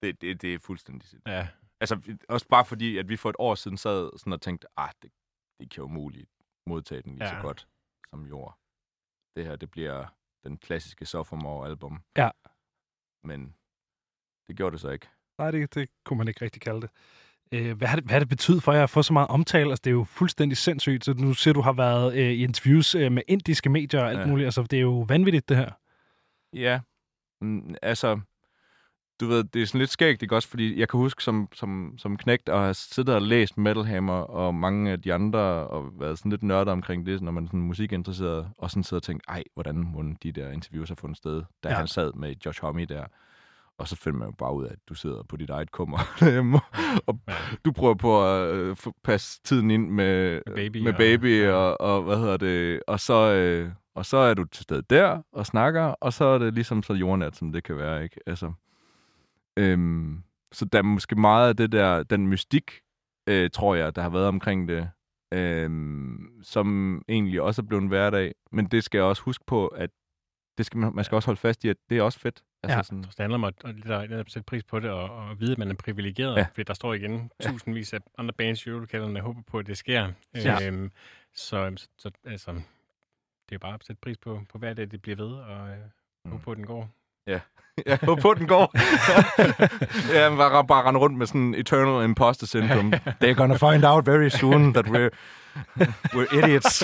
Speaker 3: Det, det, det er fuldstændig sindssygt.
Speaker 2: ja,
Speaker 3: Altså, også bare fordi, at vi for et år siden sad sådan og tænkte, ah, det, det kan jo umuligt modtage den lige ja. Så godt som jord. Det her, det bliver den klassiske sophomore-album.
Speaker 1: Ja.
Speaker 3: Men det gjorde det så ikke.
Speaker 1: Nej, det, det kunne man ikke rigtig kalde det. Øh, hvad, har det. hvad har det betydet for jer at få så meget omtale? Altså, det er jo fuldstændig sindssygt. Så nu siger du, har været øh, i interviews øh, med indiske medier og alt. Ja. muligt. Altså, det er jo vanvittigt, det her.
Speaker 3: Ja, mm, altså, du ved, det er sådan lidt skægt, ikke også? Fordi jeg kan huske som, som, som knægt at have siddet og læst Metal Hammer og mange af de andre, og været sådan lidt nørdet omkring det, når man sådan musikinteresseret, og sådan sidder og tænkt, ej, hvordan må de der interviews have fundet sted, da
Speaker 1: ja.
Speaker 3: han sad med Josh Homme der. Og så finder man jo bare ud af, at du sidder på dit eget kummer derhjemme, og
Speaker 2: ja.
Speaker 3: du prøver på at øh, få- passe tiden ind med,
Speaker 2: Med baby
Speaker 3: med
Speaker 2: og-
Speaker 3: baby
Speaker 2: ja.
Speaker 3: og, og, hvad hedder det, og så, øh, og så er du til stede der og snakker, og så er det ligesom så jordnært, som det kan være, ikke? Altså, øhm, så der er måske meget af det der, den mystik, øh, tror jeg, der har været omkring det, øhm, som egentlig også er blevet en hverdag, men det skal jeg også huske på, at det skal man, man skal også holde fast i, at det er også fedt. Altså
Speaker 1: Ja.
Speaker 3: sådan,
Speaker 2: Så det handler om at, at, lidt at, at sætte pris på det, og, og vide, at man er privilegeret.
Speaker 3: Ja.
Speaker 2: Ja. Fordi der står igen tusindvis af andre bands i julekalenderen, der håber på, at det sker.
Speaker 1: Ja.
Speaker 2: Øhm, så, så, så altså, det er bare at sætte pris på, på hver dag, det bliver ved, og øh, håbe på, at den går.
Speaker 3: Jeg håber på, den går. ja, man bare, bare rende rundt med sådan eternal imposter syndrome. They're gonna find out very soon that we're, we're idiots.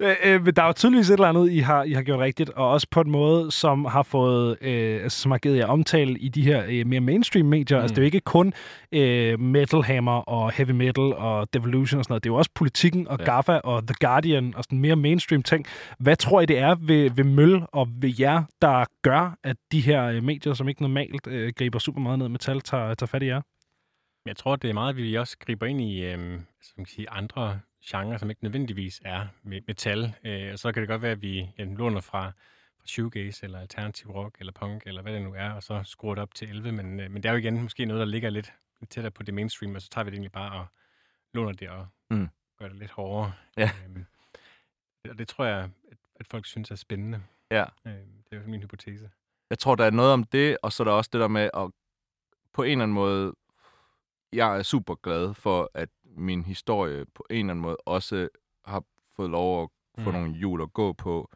Speaker 1: Øh, øh, der er jo tydeligvis et eller andet, I har, I har gjort rigtigt, og også på en måde, som har fået, øh, altså, som har givet jer omtale i de her øh, mere mainstream medier. Mm. Altså, det er jo ikke kun øh, Metal Hammer og Heavy Metal og Devolution og sådan noget. Det er jo også politikken og ja. GAFA og The Guardian og sådan mere mainstream ting. Hvad tror I, det er ved, ved Møl og ved jer, der gør, at de her øh, medier, som ikke normalt øh, griber super meget ned i metal, tager, tager fat i jer?
Speaker 2: Jeg tror, det er meget, at vi også griber ind i øhm, som man kan sige, andre genrer, som ikke nødvendigvis er metal. Øh, og så kan det godt være, at vi ja, låner fra, fra shoegaze, eller alternativ rock, eller punk, eller hvad det nu er, og så skruer det op til 11. Men, øh, men det er jo igen måske noget, der ligger lidt, lidt tættere på det mainstream, og så tager vi det egentlig bare og låner det og
Speaker 3: Mm.
Speaker 2: gør det lidt hårdere.
Speaker 3: Ja.
Speaker 2: Øhm, og det tror jeg, at, at folk synes er spændende.
Speaker 3: Ja.
Speaker 2: Øhm, det er jo min hypotese.
Speaker 3: Jeg tror, der er noget om det, og så er der også det der med at på en eller anden måde, jeg er super glad for, at min historie på en eller anden måde også har fået lov at få
Speaker 2: Mm.
Speaker 3: nogle hjul at gå på.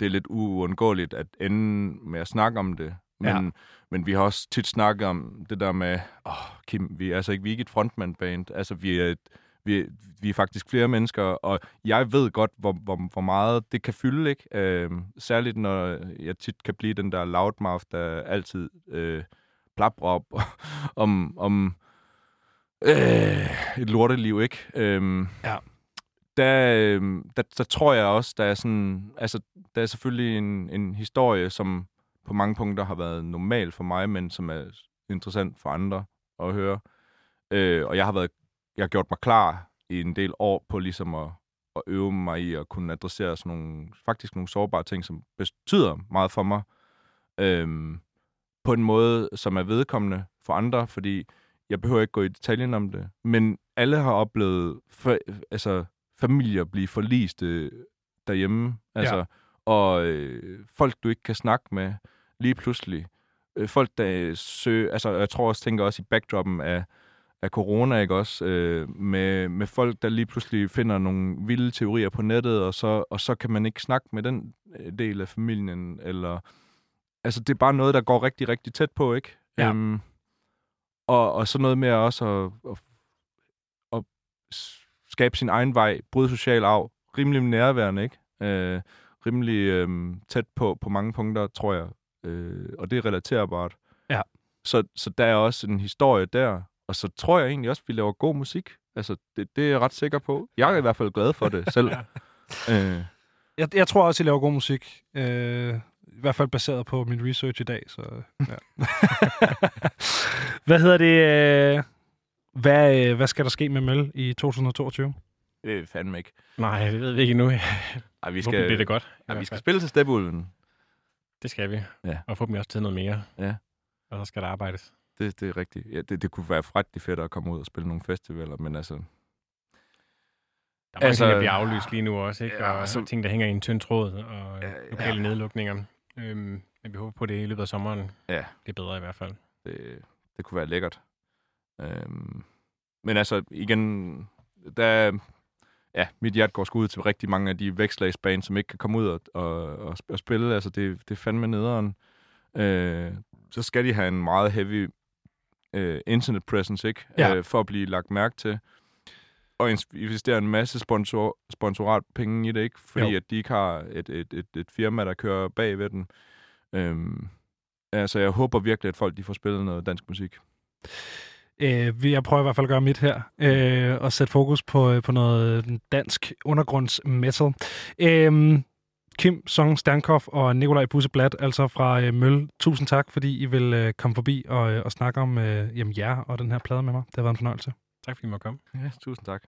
Speaker 3: Det er lidt uundgåeligt at ende med at snakke om det. Men,
Speaker 1: Ja.
Speaker 3: men vi har også tit snakket om det der med, åh, Kim, vi er altså ikke, vi er ikke et frontman-band. Altså, vi er, et, vi, vi er faktisk flere mennesker, og jeg ved godt, hvor, hvor, hvor meget det kan fylde, ikke? Øh, særligt når jeg tit kan blive den der loudmouth, der altid øh, plapper op om, om øh, et lorteliv, ikke? Øh,
Speaker 1: Ja.
Speaker 3: Der, øh, der, der tror jeg også, der er sådan, altså, der er selvfølgelig en, en historie, som på mange punkter har været normal for mig, men som er interessant for andre at høre. Øh, og jeg har været, jeg har gjort mig klar i en del år på ligesom at, at øve mig i at kunne adressere sådan nogle, faktisk nogle sårbare ting, som betyder meget for mig. Øhm, på en måde, som er vedkommende for andre, fordi jeg behøver ikke gå i detaljen om det. Men alle har oplevet for, altså, familier blive forliste derhjemme. Altså,
Speaker 1: Ja.
Speaker 3: Og øh, folk, du ikke kan snakke med lige pludselig. Øh, folk, der søger... Altså, jeg tror også, tænker også i backdroppen af, af corona, ikke også? Øh, med, med folk, der lige pludselig finder nogle vilde teorier på nettet, og så, og så kan man ikke snakke med den øh, del af familien, eller... Altså, det er bare noget, der går rigtig, rigtig tæt på, ikke?
Speaker 1: Ja.
Speaker 3: Øhm, og, og så noget med også at, at, at skabe sin egen vej, bryde social arv, rimelig nærværende, ikke? Øh, rimelig øh, tæt på på mange punkter, tror jeg. Øh, og det er relaterbart.
Speaker 1: Ja.
Speaker 3: Så, så der er også en historie der, og så tror jeg egentlig også, at vi laver god musik. Altså, det, det er jeg ret sikker på. Jeg er i hvert fald glad for det selv. øh,
Speaker 1: Jeg, jeg tror også, I laver god musik. Øh, I hvert fald baseret på min research i dag. Så, ja. hvad hedder det? Øh, hvad, øh, hvad skal der ske med Møl i 2022?
Speaker 3: det er fandme ikke.
Speaker 2: Nej, det ved vi ikke endnu.
Speaker 3: Ej, vi skal,
Speaker 2: bliver det godt?
Speaker 3: ja, vi skal spille til Stepulven.
Speaker 2: Det skal vi.
Speaker 3: Ja.
Speaker 2: Og få dem også til noget mere.
Speaker 3: Ja.
Speaker 2: Og så skal der arbejdes.
Speaker 3: Det, det er rigtigt. Ja, det, det kunne være rigtig fedt at komme ud og spille nogle festivaler, men altså...
Speaker 2: Der er mange
Speaker 3: Altså-
Speaker 2: ting, der bliver aflyst lige nu også, ikke?
Speaker 3: Ja,
Speaker 2: og
Speaker 3: så-
Speaker 2: så... ting, der hænger i en tynd tråd, og
Speaker 3: Ja,
Speaker 2: ja,
Speaker 3: ja.
Speaker 2: lokale nedlukninger. Øhm, men vi håber på det i løbet af sommeren.
Speaker 3: Ja.
Speaker 2: Det er bedre i hvert fald.
Speaker 3: Det, det kunne være lækkert. Øhm, men altså, igen, der, ja, mit hjerte går ud til rigtig mange af de vækslagsbaner, som ikke kan komme ud og, og, og, og spille. Altså, det, det er fandme nederen. Øh, så skal de have en meget heavy øh, internet presence, ikke?
Speaker 1: Ja.
Speaker 3: Øh, for at blive lagt mærke til. Og ins- investere en masse sponsor, sponsorat penge i det, ikke? Fordi
Speaker 1: Jo.
Speaker 3: at de ikke har et, et, et, et firma, der kører bag ved den. Øhm, altså, jeg håber virkelig, at folk de får spillet noget dansk musik.
Speaker 1: Øh, vi- jeg prøver i hvert fald at gøre mit her, øh, og sætte fokus på, øh, på noget dansk undergrunds metal. Øh, Kim Song Stankoff og Nikolaj Busseblad, altså fra øh, Møl. Tusind tak, fordi I vil øh, komme forbi og, øh, og snakke om øh, jamen, jer og den her plade med mig. Det har været en fornøjelse.
Speaker 2: Tak fordi I måtte komme.
Speaker 3: Ja, tusind tak.